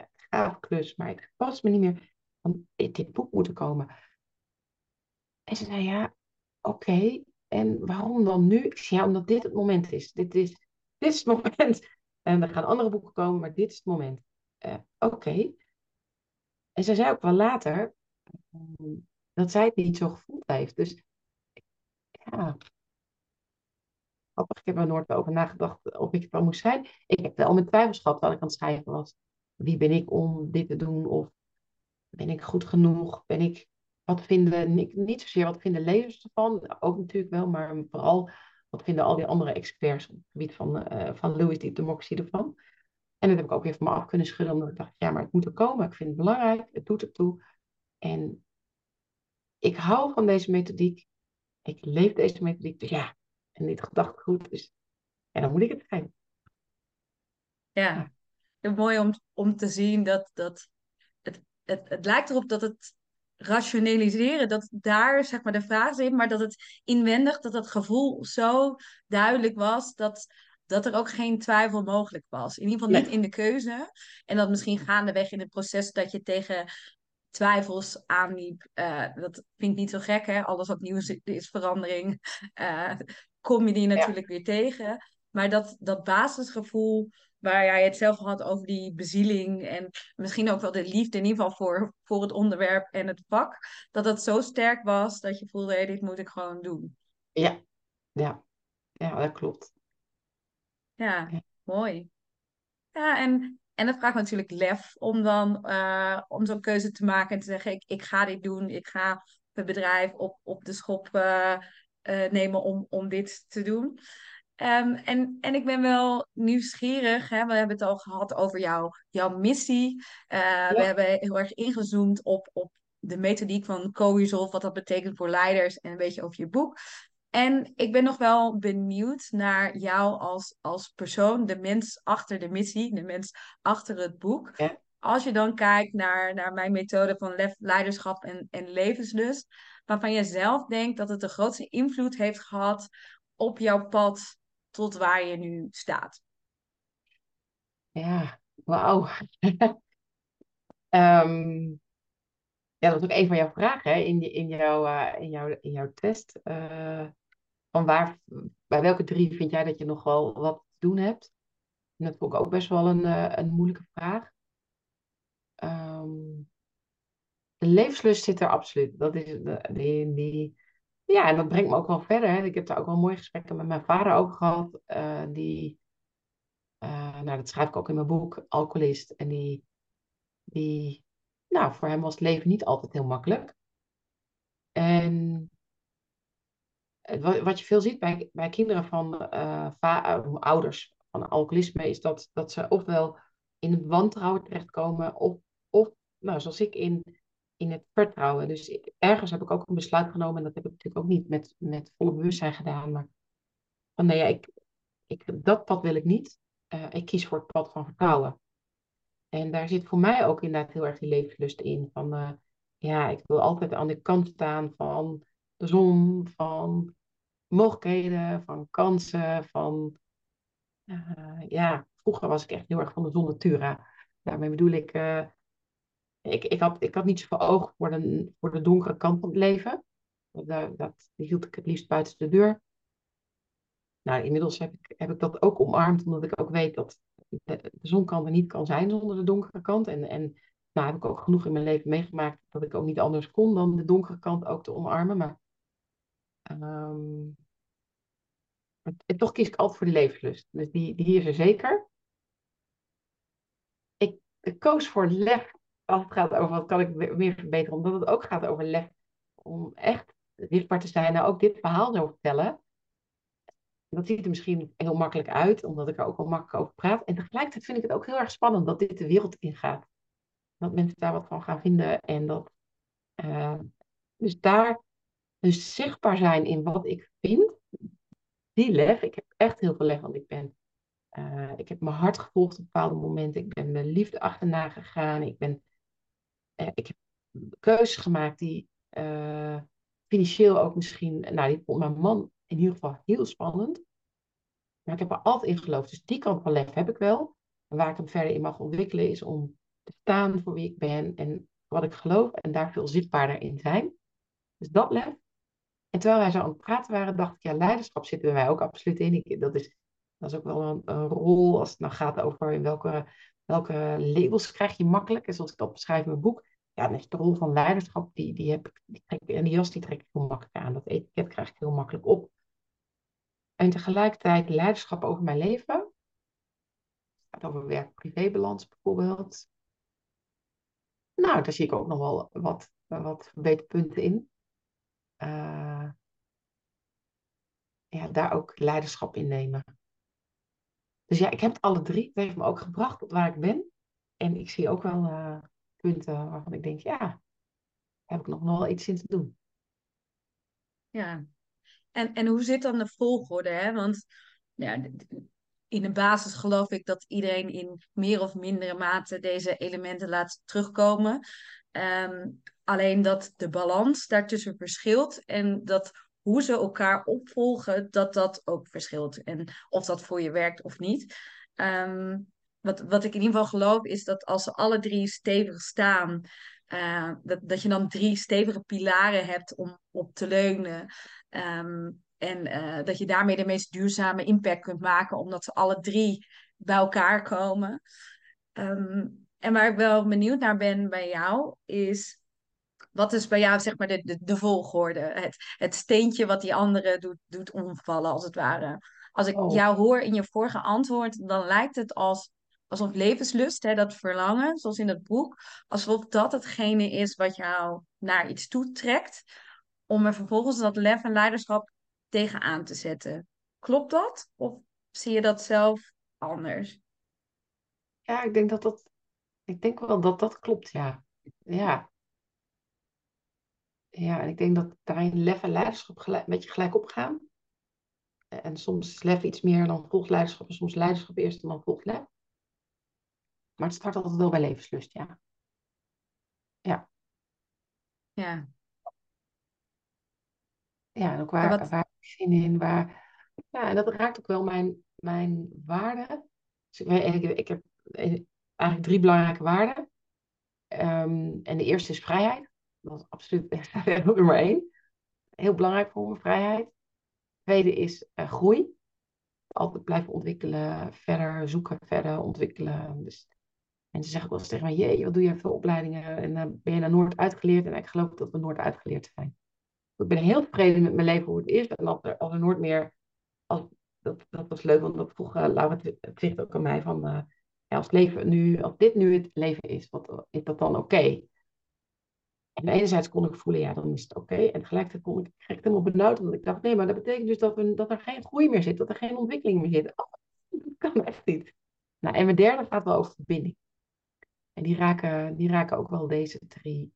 klus, maar het past me niet meer. Want dit boek moet er komen. En ze zei, ja, oké. En waarom dan nu? Ik zei, ja, omdat dit het moment is. Dit is, dit het moment. [LAUGHS] En er gaan andere boeken komen, maar dit is het moment. Uh, oké. En ze zei ook wel later um, dat zij het niet zo gevoeld heeft. Dus ja, ik heb er nooit over nagedacht of ik het wel moest zijn. Ik heb wel mijn twijfels gehad wat ik aan het schrijven was wie ben ik om dit te doen? Of ben ik goed genoeg? Ben ik, wat vinden, niet, niet zozeer wat vinden lezers ervan, ook natuurlijk wel, maar vooral wat vinden al die andere experts op het gebied van, uh, van Louis Deep Democracy ervan. En dat heb ik ook van me af kunnen schudden, omdat ik dacht, ja, maar het moet er komen. Ik vind het belangrijk, het doet ertoe. En ik hou van deze methodiek. Ik leef deze methodiek. Dus ja, en dit gedachtegoed. Dus en dan moet ik het zijn. Ja, mooi om, om te zien dat, dat het, het, het lijkt erop dat het rationaliseren, dat daar zeg maar de vraag zit, maar dat het inwendig, dat dat gevoel zo duidelijk was dat, dat er ook geen twijfel mogelijk was. In ieder geval niet in de keuze. En dat misschien gaandeweg in het proces dat je tegen twijfels aanliep. Uh, dat vind ik niet zo gek, hè? Alles wat nieuws is, is verandering. Uh, kom je die natuurlijk weer tegen. Maar dat, dat basisgevoel waar jij het zelf had over die bezieling en misschien ook wel de liefde in ieder geval voor, voor het onderwerp en het vak, dat dat zo sterk was dat je voelde, hey, dit moet ik gewoon doen. Ja, ja, ja dat klopt. Ja, mooi. Ja, en, en dat vraagt natuurlijk lef om dan uh, om zo'n keuze te maken en te zeggen, ik, ik ga dit doen, ik ga het bedrijf op, op de schop uh, uh, nemen om, om dit te doen. Um, en, en ik ben wel nieuwsgierig. Hè? We hebben het al gehad over jouw, jouw missie. Uh, We hebben heel erg ingezoomd op, op de methodiek van co-resolve, wat dat betekent voor leiders en een beetje over je boek. En ik ben nog wel benieuwd naar jou als, als persoon, de mens achter de missie, de mens achter het boek. Ja. Als je dan kijkt naar, naar mijn methode van leiderschap en, en levenslust, waarvan je zelf denkt dat het de grootste invloed heeft gehad op jouw pad tot waar je nu staat? Ja, wauw. um, [LAUGHS] ja, dat was ook een van jouw vragen hè, in, in, jouw, uh, in, jouw, in jouw test. Uh, van waar, bij welke drie vind jij dat je nog wel wat te doen hebt? En dat vond ik ook best wel een, uh, een moeilijke vraag. Um, de levenslust zit er absoluut. Dat is die, die, ja, en dat brengt me ook wel verder. Hè. Ik heb daar ook wel mooie gesprekken met mijn vader over gehad. Uh, die, uh, nou, dat schrijf ik ook in mijn boek, alcoholist. En die, die, nou, voor hem was het leven niet altijd heel makkelijk. En wat, wat je veel ziet bij, bij kinderen van uh, ouders van alcoholisme, is dat, dat ze ofwel in het wantrouwen terechtkomen, of, of nou, zoals ik, in in het vertrouwen. Dus ergens heb ik ook een besluit genomen, en dat heb ik natuurlijk ook niet met, met volle bewustzijn gedaan, maar van nee, ik, ik, dat pad wil ik niet. Uh, ik kies voor het pad van vertrouwen. En daar zit voor mij ook inderdaad heel erg die levenslust in. Van uh, ja, ik wil altijd aan de kant staan van de zon, van mogelijkheden, van kansen, van uh, ja, vroeger was ik echt heel erg van de zon natura. Daarmee bedoel ik, ik, ik, had, ik had niet zoveel oog voor de, voor de donkere kant van het leven. Dat, dat, hield ik het liefst buiten de deur. Nou, inmiddels heb ik, heb ik dat ook omarmd, omdat ik ook weet dat de, de zonkant er niet kan zijn zonder de donkere kant. En, en nou heb ik ook genoeg in mijn leven meegemaakt dat ik ook niet anders kon dan de donkere kant ook te omarmen. Maar en toch kies ik altijd voor die levenslust. Dus die, die is er zeker. Ik, ik koos voor lef als het gaat over wat kan ik meer verbeteren. Omdat het ook gaat over lef. Om echt zichtbaar te zijn. Nou, ook dit verhaal zo vertellen. Dat ziet er misschien heel makkelijk uit, omdat ik er ook wel makkelijk over praat. En tegelijkertijd vind ik het ook heel erg spannend dat dit de wereld ingaat. Dat mensen daar wat van gaan vinden. En dat, uh, dus daar dus zichtbaar zijn in wat ik vind, die lef, ik heb echt heel veel lef, want ik ben, uh, ik heb mijn hart gevolgd op bepaalde momenten. Ik ben mijn liefde achterna gegaan. Ik ben, ik heb keuzes gemaakt die uh, financieel ook misschien, nou, die vond mijn man in ieder geval heel spannend. Maar ik heb er altijd in geloofd. Dus die kant van lef heb ik wel. En waar ik hem verder in mag ontwikkelen is om te staan voor wie ik ben en wat ik geloof en daar veel zichtbaarder in zijn. Dus dat lef. En terwijl wij zo aan het praten waren, dacht ik, ja, leiderschap zitten wij ook absoluut in. Ik, dat, is, dat is ook wel een, een, rol als het nou gaat over in welke, welke labels krijg je makkelijk. En zoals ik dat beschrijf in mijn boek, ja, de rol van leiderschap, die, die heb ik, en die jas die trek ik heel makkelijk aan. Dat etiket krijg ik heel makkelijk op. En tegelijkertijd leiderschap over mijn leven. Het gaat over werk-privébalans bijvoorbeeld. Nou, daar zie ik ook nog wel wat, wat verbeterpunten in. Uh, ja, daar ook leiderschap in nemen. Dus ja, ik heb het alle drie. Het heeft me ook gebracht tot waar ik ben. En ik zie ook wel uh, punten waarvan ik denk, ja, heb ik nog wel iets in te doen. Ja, en, en hoe zit dan de volgorde? Hè? Want ja, in de basis geloof ik dat iedereen in meer of mindere mate deze elementen laat terugkomen. Um, alleen dat de balans daartussen verschilt en dat hoe ze elkaar opvolgen, dat dat ook verschilt. En of dat voor je werkt of niet. Um, wat, wat ik in ieder geval geloof is dat als ze alle drie stevig staan, uh, dat, dat je dan drie stevige pilaren hebt om op te leunen. Um, en uh, dat je daarmee de meest duurzame impact kunt maken, omdat ze alle drie bij elkaar komen. Um, en waar ik wel benieuwd naar ben bij jou, is wat is bij jou zeg maar de, de, de volgorde? Het, het steentje wat die andere doet, doet omvallen, als het ware. Als ik oh. jou hoor in je vorige antwoord, dan lijkt het als, alsof levenslust, hè, dat verlangen, zoals in het boek, alsof dat hetgene is wat jou naar iets toetrekt, om er vervolgens dat lef en leiderschap tegenaan te zetten. Klopt dat? Of zie je dat zelf anders? Ja, ik denk dat dat, ik denk wel dat dat klopt, ja. Ja, ja, en ik denk dat daarin lef en leiderschap gelijk, een beetje gelijk opgaan. En soms is lef iets meer dan volgt leiderschap. En soms leiderschap eerst en dan volgt lef. Maar het start altijd wel bij levenslust, ja. Ja. Ja. Ja, en ook waar, wat... waar ik zin in, waar... Ja, en dat raakt ook wel mijn, mijn waarden. Dus ik, ik, ik heb eigenlijk drie belangrijke waarden. Um, en de eerste is vrijheid. Dat is absoluut [LAUGHS] nummer één. Heel belangrijk voor me, vrijheid. Tweede is uh, groei. Altijd blijven ontwikkelen, verder zoeken, verder ontwikkelen. Dus mensen zeggen wel eens tegen jee, wat doe je veel opleidingen? En dan ben je naar Noord uitgeleerd? En ik geloof dat we Noord uitgeleerd zijn. Ik ben heel tevreden met mijn leven hoe het is. En als er, als nooit meer... Als, dat, dat was leuk, want dat vroeg uh, het ook aan mij van... Uh, als, leven nu, als dit nu het leven is, wat, is dat dan oké? En enerzijds kon ik voelen, ja, dan is het oké. En tegelijkertijd kon ik, kreeg ik helemaal benauwd, omdat ik dacht, nee, maar dat betekent dus dat, we, dat er geen groei meer zit, dat er geen ontwikkeling meer zit. Oh, dat kan echt niet. Nou, en mijn derde gaat wel over verbinding. En die raken, die raken ook wel deze drie.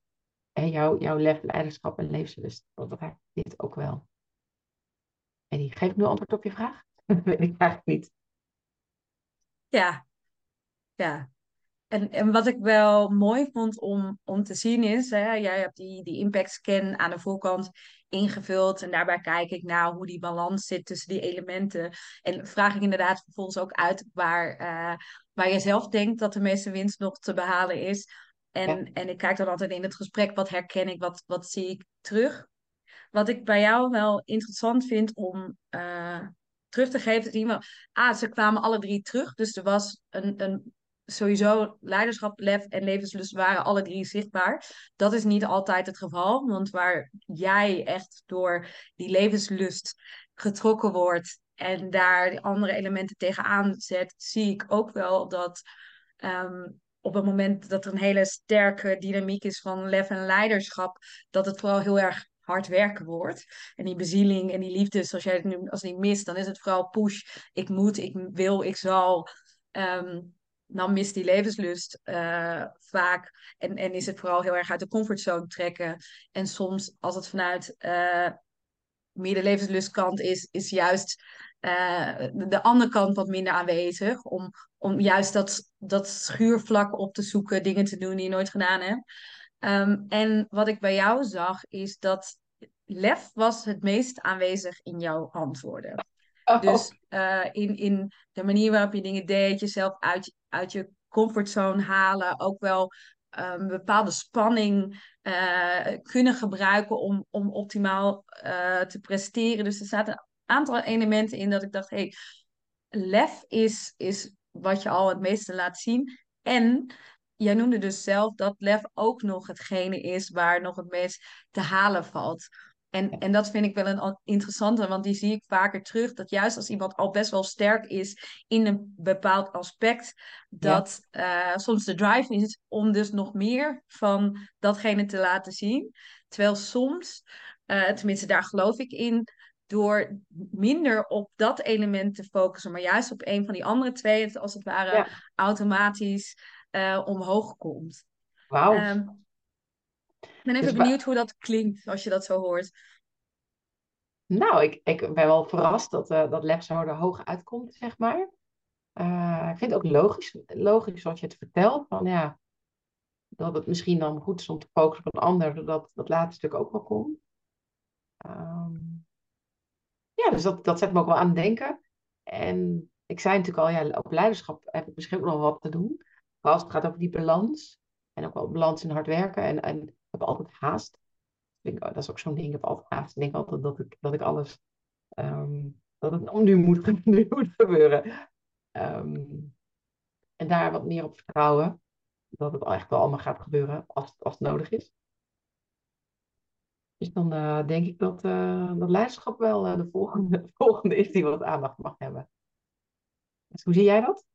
En jouw, jouw leiderschap en levenslust. Dat raakt dit ook wel. En die geef ik nu antwoord op je vraag? [LAUGHS] Dat weet ik eigenlijk niet. Ja, ja. En, en wat ik wel mooi vond om, om te zien is, hè, jij hebt die, die impact scan aan de voorkant ingevuld. En daarbij kijk ik naar hoe die balans zit tussen die elementen. En vraag ik inderdaad vervolgens ook uit waar, uh, waar je zelf denkt dat de meeste winst nog te behalen is. En, Ja. en ik kijk dan altijd in het gesprek, wat herken ik, wat, wat zie ik terug. Wat ik bij jou wel interessant vind om uh, terug te geven, is iemand, ah, ze kwamen alle drie terug. Dus er was een, een sowieso leiderschap, lef en levenslust waren alle drie zichtbaar. Dat is niet altijd het geval, want waar jij echt door die levenslust getrokken wordt en daar die andere elementen tegenaan zet, zie ik ook wel dat um, op het moment dat er een hele sterke dynamiek is van lef en leiderschap, dat het vooral heel erg hard werken wordt. En die bezieling en die liefde, zoals jij het nu als die mist, dan is het vooral push. Ik moet, ik wil, ik zal. Um, dan mist die levenslust uh, vaak. En, en is het vooral heel erg uit de comfortzone trekken. En soms, als het vanuit uh, meer de levenslustkant is, is juist uh, de andere kant wat minder aanwezig. Om, om juist dat, dat schuurvlak op te zoeken, dingen te doen die je nooit gedaan hebt. Um, en wat ik bij jou zag, is dat lef was het meest aanwezig in jouw antwoorden. Oh. Dus uh, in, in de manier waarop je dingen deed, jezelf uit, uit je comfortzone halen, ook wel um, bepaalde spanning uh, kunnen gebruiken om, om optimaal uh, te presteren. Dus er zaten een aantal elementen in dat ik dacht, hey, lef is, is wat je al het meeste laat zien. En jij noemde dus zelf dat lef ook nog hetgene is waar nog het meest te halen valt. En, en dat vind ik wel een interessante, want die zie ik vaker terug. Dat juist als iemand al best wel sterk is in een bepaald aspect, dat ja. uh, soms de drive is om dus nog meer van datgene te laten zien. Terwijl soms, uh, tenminste daar geloof ik in, door minder op dat element te focussen, maar juist op een van die andere twee, het als het ware ja. automatisch uh, omhoog komt. Wauw. Um, ik ben even dus benieuwd hoe dat klinkt als je dat zo hoort. Nou, ik, ik ben wel verrast dat, uh, dat lef zo er hoog uitkomt, zeg maar. Uh, ik vind het ook logisch, logisch zoals je het vertelt. Van, ja, dat het misschien dan goed is om te focussen op een ander, zodat dat laatste stuk ook wel komt. Um, ja, dus dat, dat zet me ook wel aan het denken. En ik zei natuurlijk al, ja, op leiderschap heb ik misschien ook nog wat te doen. Maar als het gaat over die balans. En ook wel balans in hard werken. En, en ik heb altijd haast. Ik oh, dat is ook zo'n ding. Ik heb altijd haast. Ik denk altijd dat ik, dat ik alles... Um, dat het nu moet, [LAUGHS] nu moet gebeuren. Um, en daar wat meer op vertrouwen. Dat het echt wel allemaal gaat gebeuren als, als het nodig is. Dus dan uh, denk ik dat, uh, dat leiderschap wel uh, de, volgende, de [LAUGHS] volgende is die wat aandacht mag hebben. Dus hoe zie jij dat?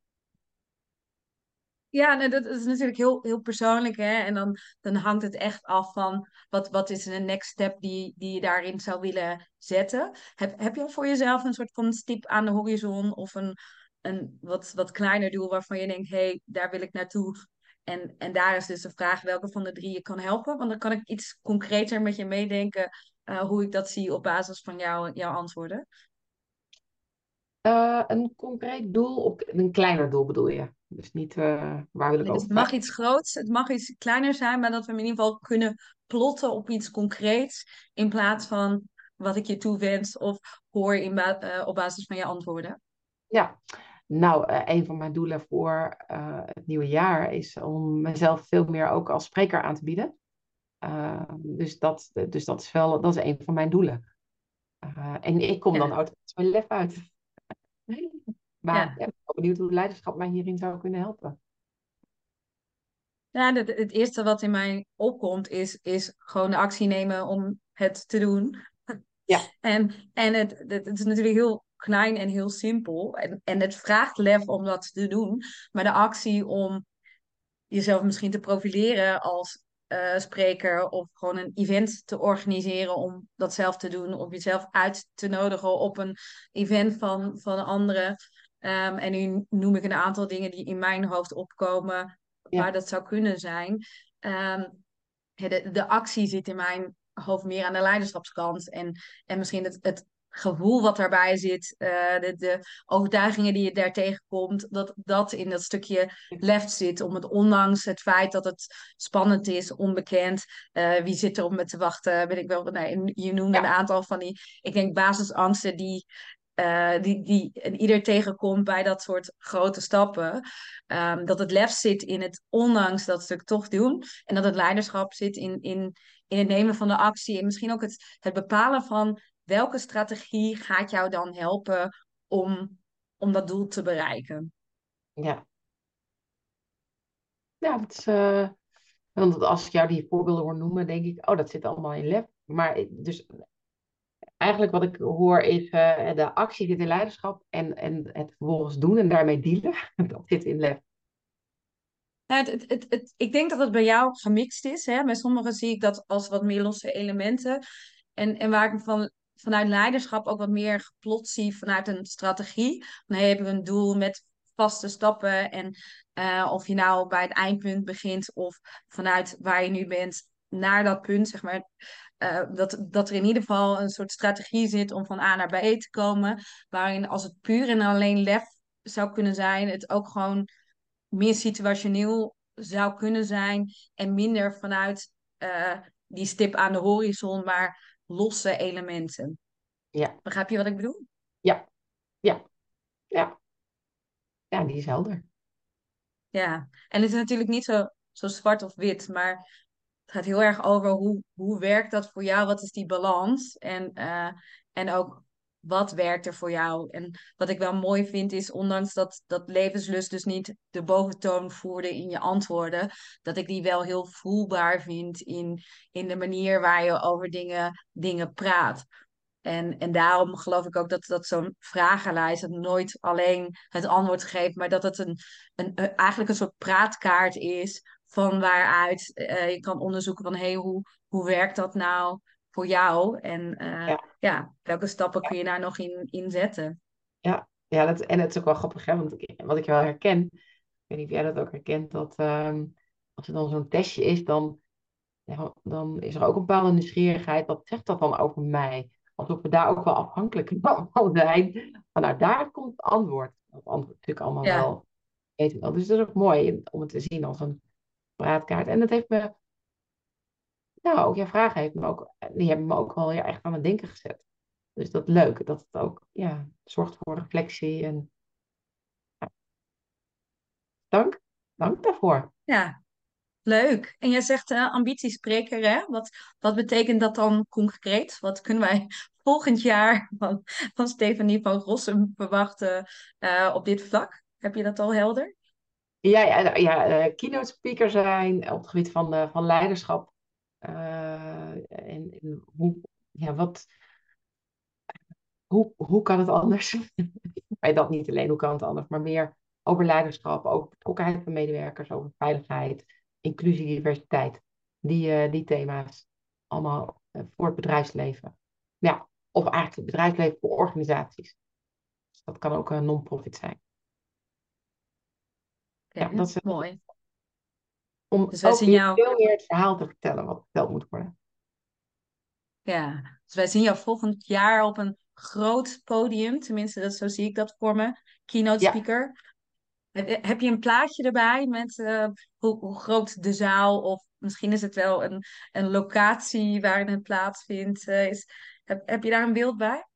Ja, dat is natuurlijk heel, heel persoonlijk. Hè? En dan, dan hangt het echt af van wat, wat is een next step die, die je daarin zou willen zetten. Heb, heb je voor jezelf een soort van stip aan de horizon of een, een wat, wat kleiner doel waarvan je denkt, hé, hey, daar wil ik naartoe. En, en daar is dus de vraag welke van de drie je kan helpen. Want dan kan ik iets concreter met je meedenken uh, hoe ik dat zie op basis van jou, jouw antwoorden. Uh, een concreet doel, of een kleiner doel bedoel je? Dus niet uh, waar wil ik nee, over. Het mag iets groots, het mag iets kleiner zijn, maar dat we in ieder geval kunnen plotten op iets concreets. In plaats van wat ik je toewens of hoor in ba uh, op basis van je antwoorden. Ja, nou, een van mijn doelen voor het nieuwe jaar is om mezelf veel meer ook als spreker aan te bieden. dus, dat, dus dat is wel dat is een van mijn doelen. en ik kom ja. dan automatisch mijn lef uit. Maar ja. ik ben benieuwd hoe leiderschap mij hierin zou kunnen helpen. Ja, het, het eerste wat in mij opkomt is, is gewoon de actie nemen om het te doen. Ja. [LAUGHS] En, en het, het, het is natuurlijk heel klein en heel simpel. En, en het vraagt lef om dat te doen. Maar de actie om jezelf misschien te profileren als uh, spreker of gewoon een event te organiseren om dat zelf te doen, of jezelf uit te nodigen op een event van, van anderen. Um, en nu noem ik een aantal dingen die in mijn hoofd opkomen, ja. waar dat zou kunnen zijn. Um, de, de actie zit in mijn hoofd meer aan de leiderschapskant. En, en misschien het, het gevoel wat daarbij zit, uh, de, de, overtuigingen die je daar tegenkomt, dat dat in dat stukje left zit. Om het, ondanks het feit dat het spannend is, onbekend, uh, wie zit erop met te wachten, weet ik wel. Nee, je noemde een aantal van die, ik denk, basisangsten die, uh, die, die ieder tegenkomt bij dat soort grote stappen. Um, dat het lef zit in het ondanks dat stuk toch doen. En dat het leiderschap zit in, in, in het nemen van de actie. En misschien ook het, het bepalen van welke strategie gaat jou dan helpen om, om dat doel te bereiken. Ja. Ja, dat is. Uh, want als ik jou die voorbeelden hoor noemen, denk ik, oh, dat zit allemaal in lef. Maar dus eigenlijk wat ik hoor is uh, de actie zit in leiderschap en, en het vervolgens doen en daarmee dealen, [LAUGHS] dat zit in lef. Nou, het, het, ik denk dat het bij jou gemixt is. Hè? Bij sommigen zie ik dat als wat meer losse elementen. En, en waar ik van, vanuit leiderschap ook wat meer geplot zie vanuit een strategie. Dan hebben we een doel met vaste stappen. En uh, of je nou bij het eindpunt begint of vanuit waar je nu bent naar dat punt, zeg maar. Uh, dat, dat er in ieder geval een soort strategie zit om van A naar B te komen. Waarin als het puur en alleen lef zou kunnen zijn, het ook gewoon meer situationeel zou kunnen zijn. En minder vanuit uh, die stip aan de horizon, maar losse elementen. Ja. Begrijp je wat ik bedoel? Ja, ja, ja. Ja, die is helder. Ja, en het is natuurlijk niet zo, zo zwart of wit, maar gaat heel erg over hoe, hoe werkt dat voor jou? Wat is die balans? En, uh, en ook wat werkt er voor jou? En wat ik wel mooi vind is, ondanks dat, dat levenslust dus niet de boventoon voerde in je antwoorden, dat ik die wel heel voelbaar vind in, in de manier waar je over dingen, dingen praat. En, en daarom geloof ik ook dat, dat zo'n vragenlijst het nooit alleen het antwoord geeft, maar dat het een, een, eigenlijk een soort praatkaart is van waaruit uh, je kan onderzoeken van hey, hoe, hoe werkt dat nou voor jou? En uh, ja. ja. welke stappen kun je daar nog in, in zetten? Ja, ja dat, en het is ook wel grappig, hè? want ik, wat ik wel herken, ik weet niet of jij dat ook herkent, dat um, als er dan zo'n testje is, dan, ja, dan is er ook een bepaalde nieuwsgierigheid. Wat zegt dat dan over mij? Alsof we daar ook wel afhankelijk [LAUGHS] van zijn. Vanuit daar komt het antwoord. Dat antwoord natuurlijk allemaal wel. Weet wel. Dus dat is ook mooi om het te zien als een praatkaart. En dat heeft me, nou, ook jouw vragen heeft me ook, die hebben me ook wel ja, echt aan het denken gezet. Dus dat leuk, dat het ook ja, zorgt voor reflectie. En. Dank, dank daarvoor. Ja, leuk. En jij zegt uh, ambitiespreker, hè? Wat, wat betekent dat dan concreet? Wat kunnen wij [LAUGHS] volgend jaar van, van Stefanie van Rossum verwachten uh, op dit vlak? Heb je dat al helder? Ja, ja, ja uh, keynote speaker zijn op het gebied van, uh, van leiderschap. Uh, en, hoe, ja, wat, hoe, hoe kan het anders? [LAUGHS] maar dat niet alleen, hoe kan het anders, maar meer over leiderschap, over betrokkenheid van medewerkers, over veiligheid, inclusie, diversiteit. Die, die thema's allemaal voor het bedrijfsleven. Ja, of eigenlijk het bedrijfsleven voor organisaties. Dat kan ook een non-profit zijn ja, dat is mooi. Om dus ook jou... veel meer het verhaal te vertellen wat verteld moet worden. Ja, dus wij zien jou volgend jaar op een groot podium. Tenminste, dat, zo zie ik dat voor me. Keynote speaker. Heb je een plaatje erbij met uh, hoe, hoe, groot de zaal of misschien is het wel een, een locatie waarin het plaatsvindt? Uh, is, heb, heb je daar een beeld bij?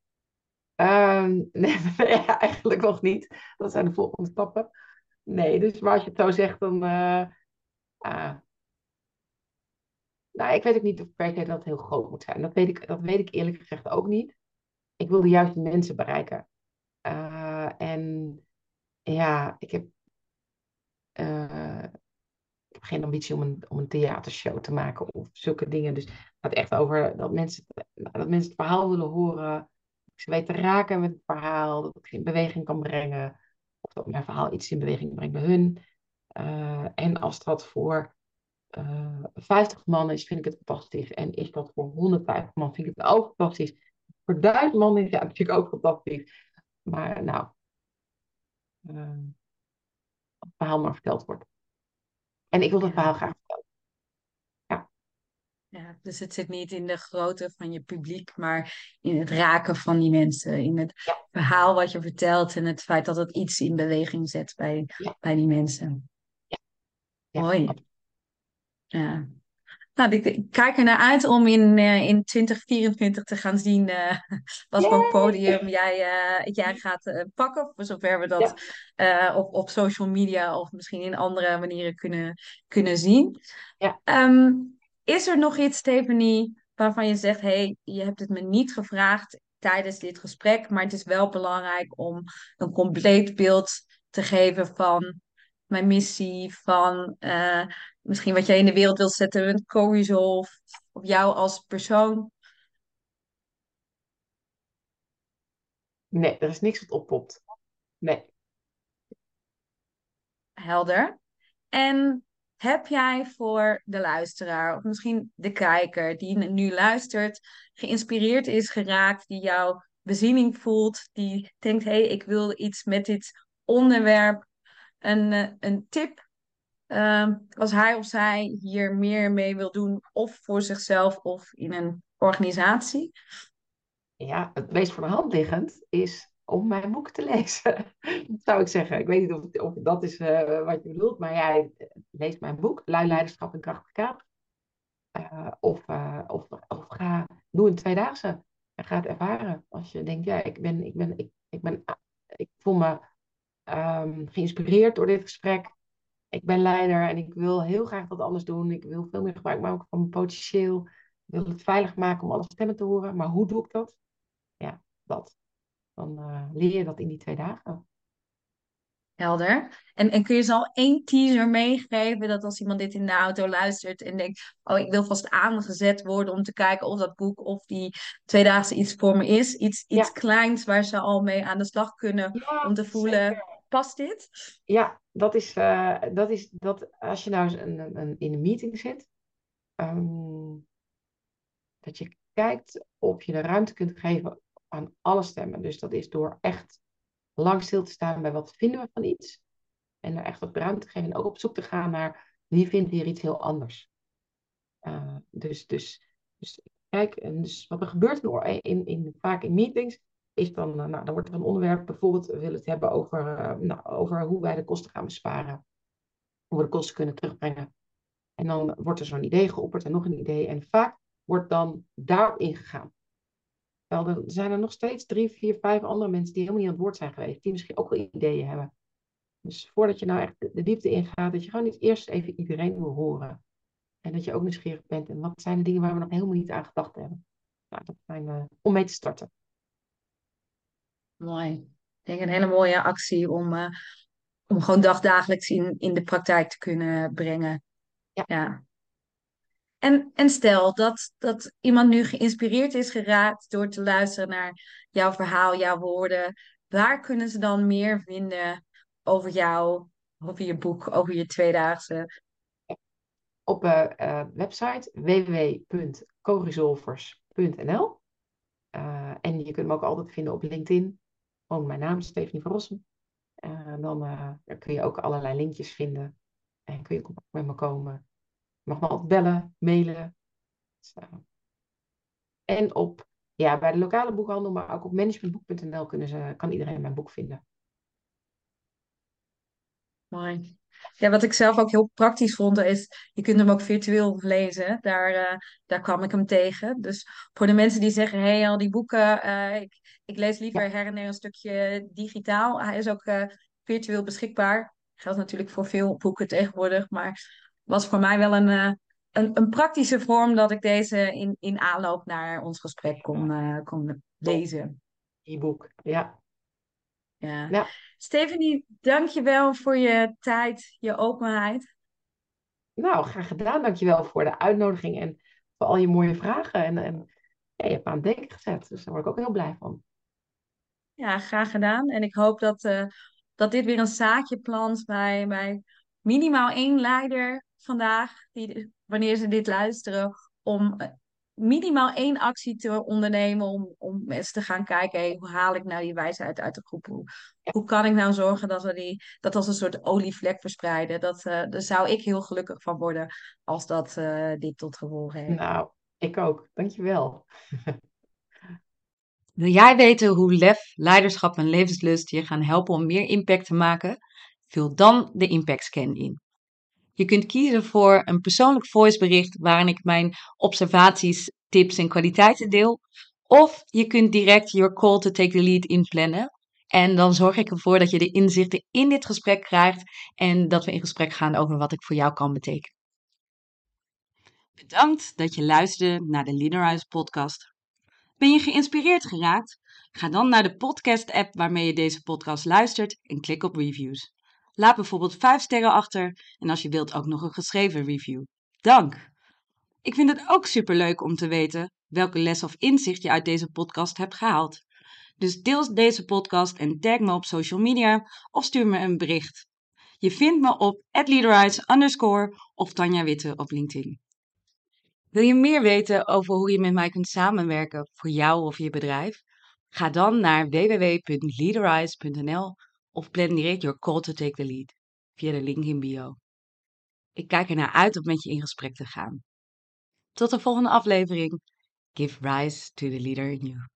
Um, [LAUGHS] nee, eigenlijk nog niet. Dat zijn de volgende stappen. Nee, dus maar als je het zo zegt, dan. Uh, uh, nou, ik weet ook niet of per se dat heel groot moet zijn. Dat weet ik, dat weet ik eerlijk gezegd ook niet. Ik wil de juiste mensen bereiken. Uh, en ja, ik heb, ik heb geen ambitie om een, om een theatershow te maken of zulke dingen. Dus het gaat echt over dat mensen, dat mensen het verhaal willen horen. Dat ze weten te raken met het verhaal. Dat ik in beweging kan brengen dat mijn verhaal iets in beweging brengt bij hun. Uh, en als dat voor uh, eh, 50 man is, vind ik het fantastisch. En is dat voor 150 man, vind ik het ook fantastisch. Voor 1000 man is het natuurlijk ook fantastisch. Maar nou, uh, het verhaal maar verteld wordt. En ik wil het verhaal graag vertellen. Ja. Dus het zit niet in de grootte van je publiek, maar in het raken van die mensen. In het verhaal wat je vertelt en het feit dat het iets in beweging zet bij, bij die mensen. Ja. Mooi. Ja. Nou, ik, kijk er naar uit om in, uh, in 2024 te gaan zien uh, [LAUGHS] wat voor podium jij, uh, jij gaat pakken. Voor zover we dat op, op social media of misschien in andere manieren kunnen, kunnen zien. Ja. Ehm, is er nog iets, Stephanie, waarvan je zegt: hey, je hebt het me niet gevraagd tijdens dit gesprek, maar het is wel belangrijk om een compleet beeld te geven van mijn missie, van uh, misschien wat jij in de wereld wilt zetten met co-resolve, of jou als persoon? Nee, er is niks wat oppopt. Nee. Helder. En heb jij voor de luisteraar, of misschien de kijker die nu luistert, geïnspireerd is geraakt, die jouw beziening voelt, die denkt: hé, hey, ik wil iets met dit onderwerp, een, eh, een tip uh, als hij of zij hier meer mee wil doen, of voor zichzelf of in een organisatie? Ja, het meest voor de hand liggend is om mijn boek te lezen, zou ik zeggen. Ik weet niet of, dat is uh, wat je bedoelt, maar jij ja, lees mijn boek, Lui Leiderschap en Krachtig Kaap. Uh, of, of, of ga, doe een tweedaagse en ga het ervaren. Als je denkt, ja, ik ben, ik ben, ik, ik ben, ik voel me um, geïnspireerd door dit gesprek ik ben leider en ik wil heel graag wat anders doen. Ik wil veel meer gebruik maken van mijn potentieel. Ik wil het veilig maken om alle stemmen te horen. Maar hoe doe ik dat? Ja, dat. Dan uh, leer je dat in die twee dagen. Helder. En, en kun je ze al één teaser meegeven dat als iemand dit in de auto luistert en denkt, oh ik wil vast aangezet worden om te kijken of dat boek of die tweedaagse iets voor me is. Iets, iets kleins waar ze al mee aan de slag kunnen om te voelen, past dit? Ja, dat is, uh, dat is dat als je nou een, een, in een meeting zit, um, dat je kijkt of je de ruimte kunt geven aan alle stemmen. Dus dat is door echt lang stil te staan bij wat vinden we van iets. En er echt wat ruimte te geven en ook op zoek te gaan naar wie vindt hier iets heel anders. Uh, dus, dus, dus kijk, en dus wat er gebeurt in, in, vaak in meetings, is dan, eh, nou, dan wordt er een onderwerp, bijvoorbeeld, we willen het hebben over, uh, nou, over hoe wij de kosten gaan besparen. Hoe we de kosten kunnen terugbrengen. En dan wordt er zo'n idee geopperd en nog een idee. En vaak wordt dan daarop ingegaan. Wel, dan zijn er nog steeds drie, vier, vijf andere mensen die helemaal niet aan het woord zijn geweest. Die misschien ook wel ideeën hebben. Dus voordat je nou echt de diepte ingaat, dat je gewoon niet eerst even iedereen wil horen. En dat je ook nieuwsgierig bent. En wat zijn de dingen waar we nog helemaal niet aan gedacht hebben. Nou, dat zijn uh, om mee te starten. Mooi. Ik denk een hele mooie actie om, uh, om gewoon dagdagelijks in, in de praktijk te kunnen brengen. Ja. ja. En, en stel dat, dat iemand nu geïnspireerd is geraakt door te luisteren naar jouw verhaal, jouw woorden. Waar kunnen ze dan meer vinden over jou, over je boek, over je tweedaagse? Op uh, uh, website www.coresolvers.nl uh, En je kunt me ook altijd vinden op LinkedIn. Gewoon mijn naam, Stephanie van Rossum. dan kun je ook allerlei linkjes vinden. En kun je contact met me komen mag me altijd bellen, mailen. En op, ja, bij de lokale boekhandel, maar ook op managementboek.nl kunnen ze, kan iedereen mijn boek vinden. Mooi. Ja, wat ik zelf ook heel praktisch vond, is je kunt hem ook virtueel lezen. Daar, uh, daar kwam ik hem tegen. Dus voor de mensen die zeggen, hé, hey, al die boeken, uh, ik, ik lees liever her en der een stukje digitaal. Hij is ook uh, virtueel beschikbaar. Geldt natuurlijk voor veel boeken tegenwoordig, maar was voor mij wel een, uh, een, een, praktische vorm dat ik deze in, in aanloop naar ons gesprek kon, uh, kon lezen. E-book, ja. ja. ja. Stephanie, dank je wel voor je tijd, je openheid. Nou, graag gedaan. Dank je wel voor de uitnodiging en voor al je mooie vragen. En, en ja, je hebt me aan het denken gezet, dus daar word ik ook heel blij van. Ja, graag gedaan. En ik hoop dat, uh, dat dit weer een zaadje plant bij, bij minimaal één leider vandaag, die, wanneer ze dit luisteren, om eh, minimaal één actie te ondernemen om, om mensen te gaan kijken, hey, hoe haal ik nou die wijsheid uit de groep? Hoe, hoe kan ik nou zorgen dat we die, dat als een soort olievlek verspreiden? Dat, uh, daar zou ik heel gelukkig van worden als dat uh, dit tot gevolg heeft. Nou, Ik ook, dankjewel. Wil jij weten hoe lef, leiderschap en levenslust je gaan helpen om meer impact te maken? Vul dan de Impact Scan in. Je kunt kiezen voor een persoonlijk voicebericht waarin ik mijn observaties, tips en kwaliteiten deel. Of je kunt direct your call to take the lead inplannen. En dan zorg ik ervoor dat je de inzichten in dit gesprek krijgt en dat we in gesprek gaan over wat ik voor jou kan betekenen. Bedankt dat je luisterde naar de Leaderize podcast. Ben je geïnspireerd geraakt? Ga dan naar de podcast-app waarmee je deze podcast luistert en klik op reviews. Laat bijvoorbeeld 5 sterren achter en als je wilt ook nog een geschreven review. Dank! Ik vind het ook superleuk om te weten welke les of inzicht je uit deze podcast hebt gehaald. Dus deel deze podcast en tag me op social media of stuur me een bericht. Je vindt me op underscore of Tanja Witte op LinkedIn. Wil je meer weten over hoe je met mij kunt samenwerken voor jou of je bedrijf? Ga dan naar www.leaderize.nl of plan direct your call to take the lead via de link in bio. Ik kijk ernaar uit om met je in gesprek te gaan. Tot de volgende aflevering. Give rise to the leader in you.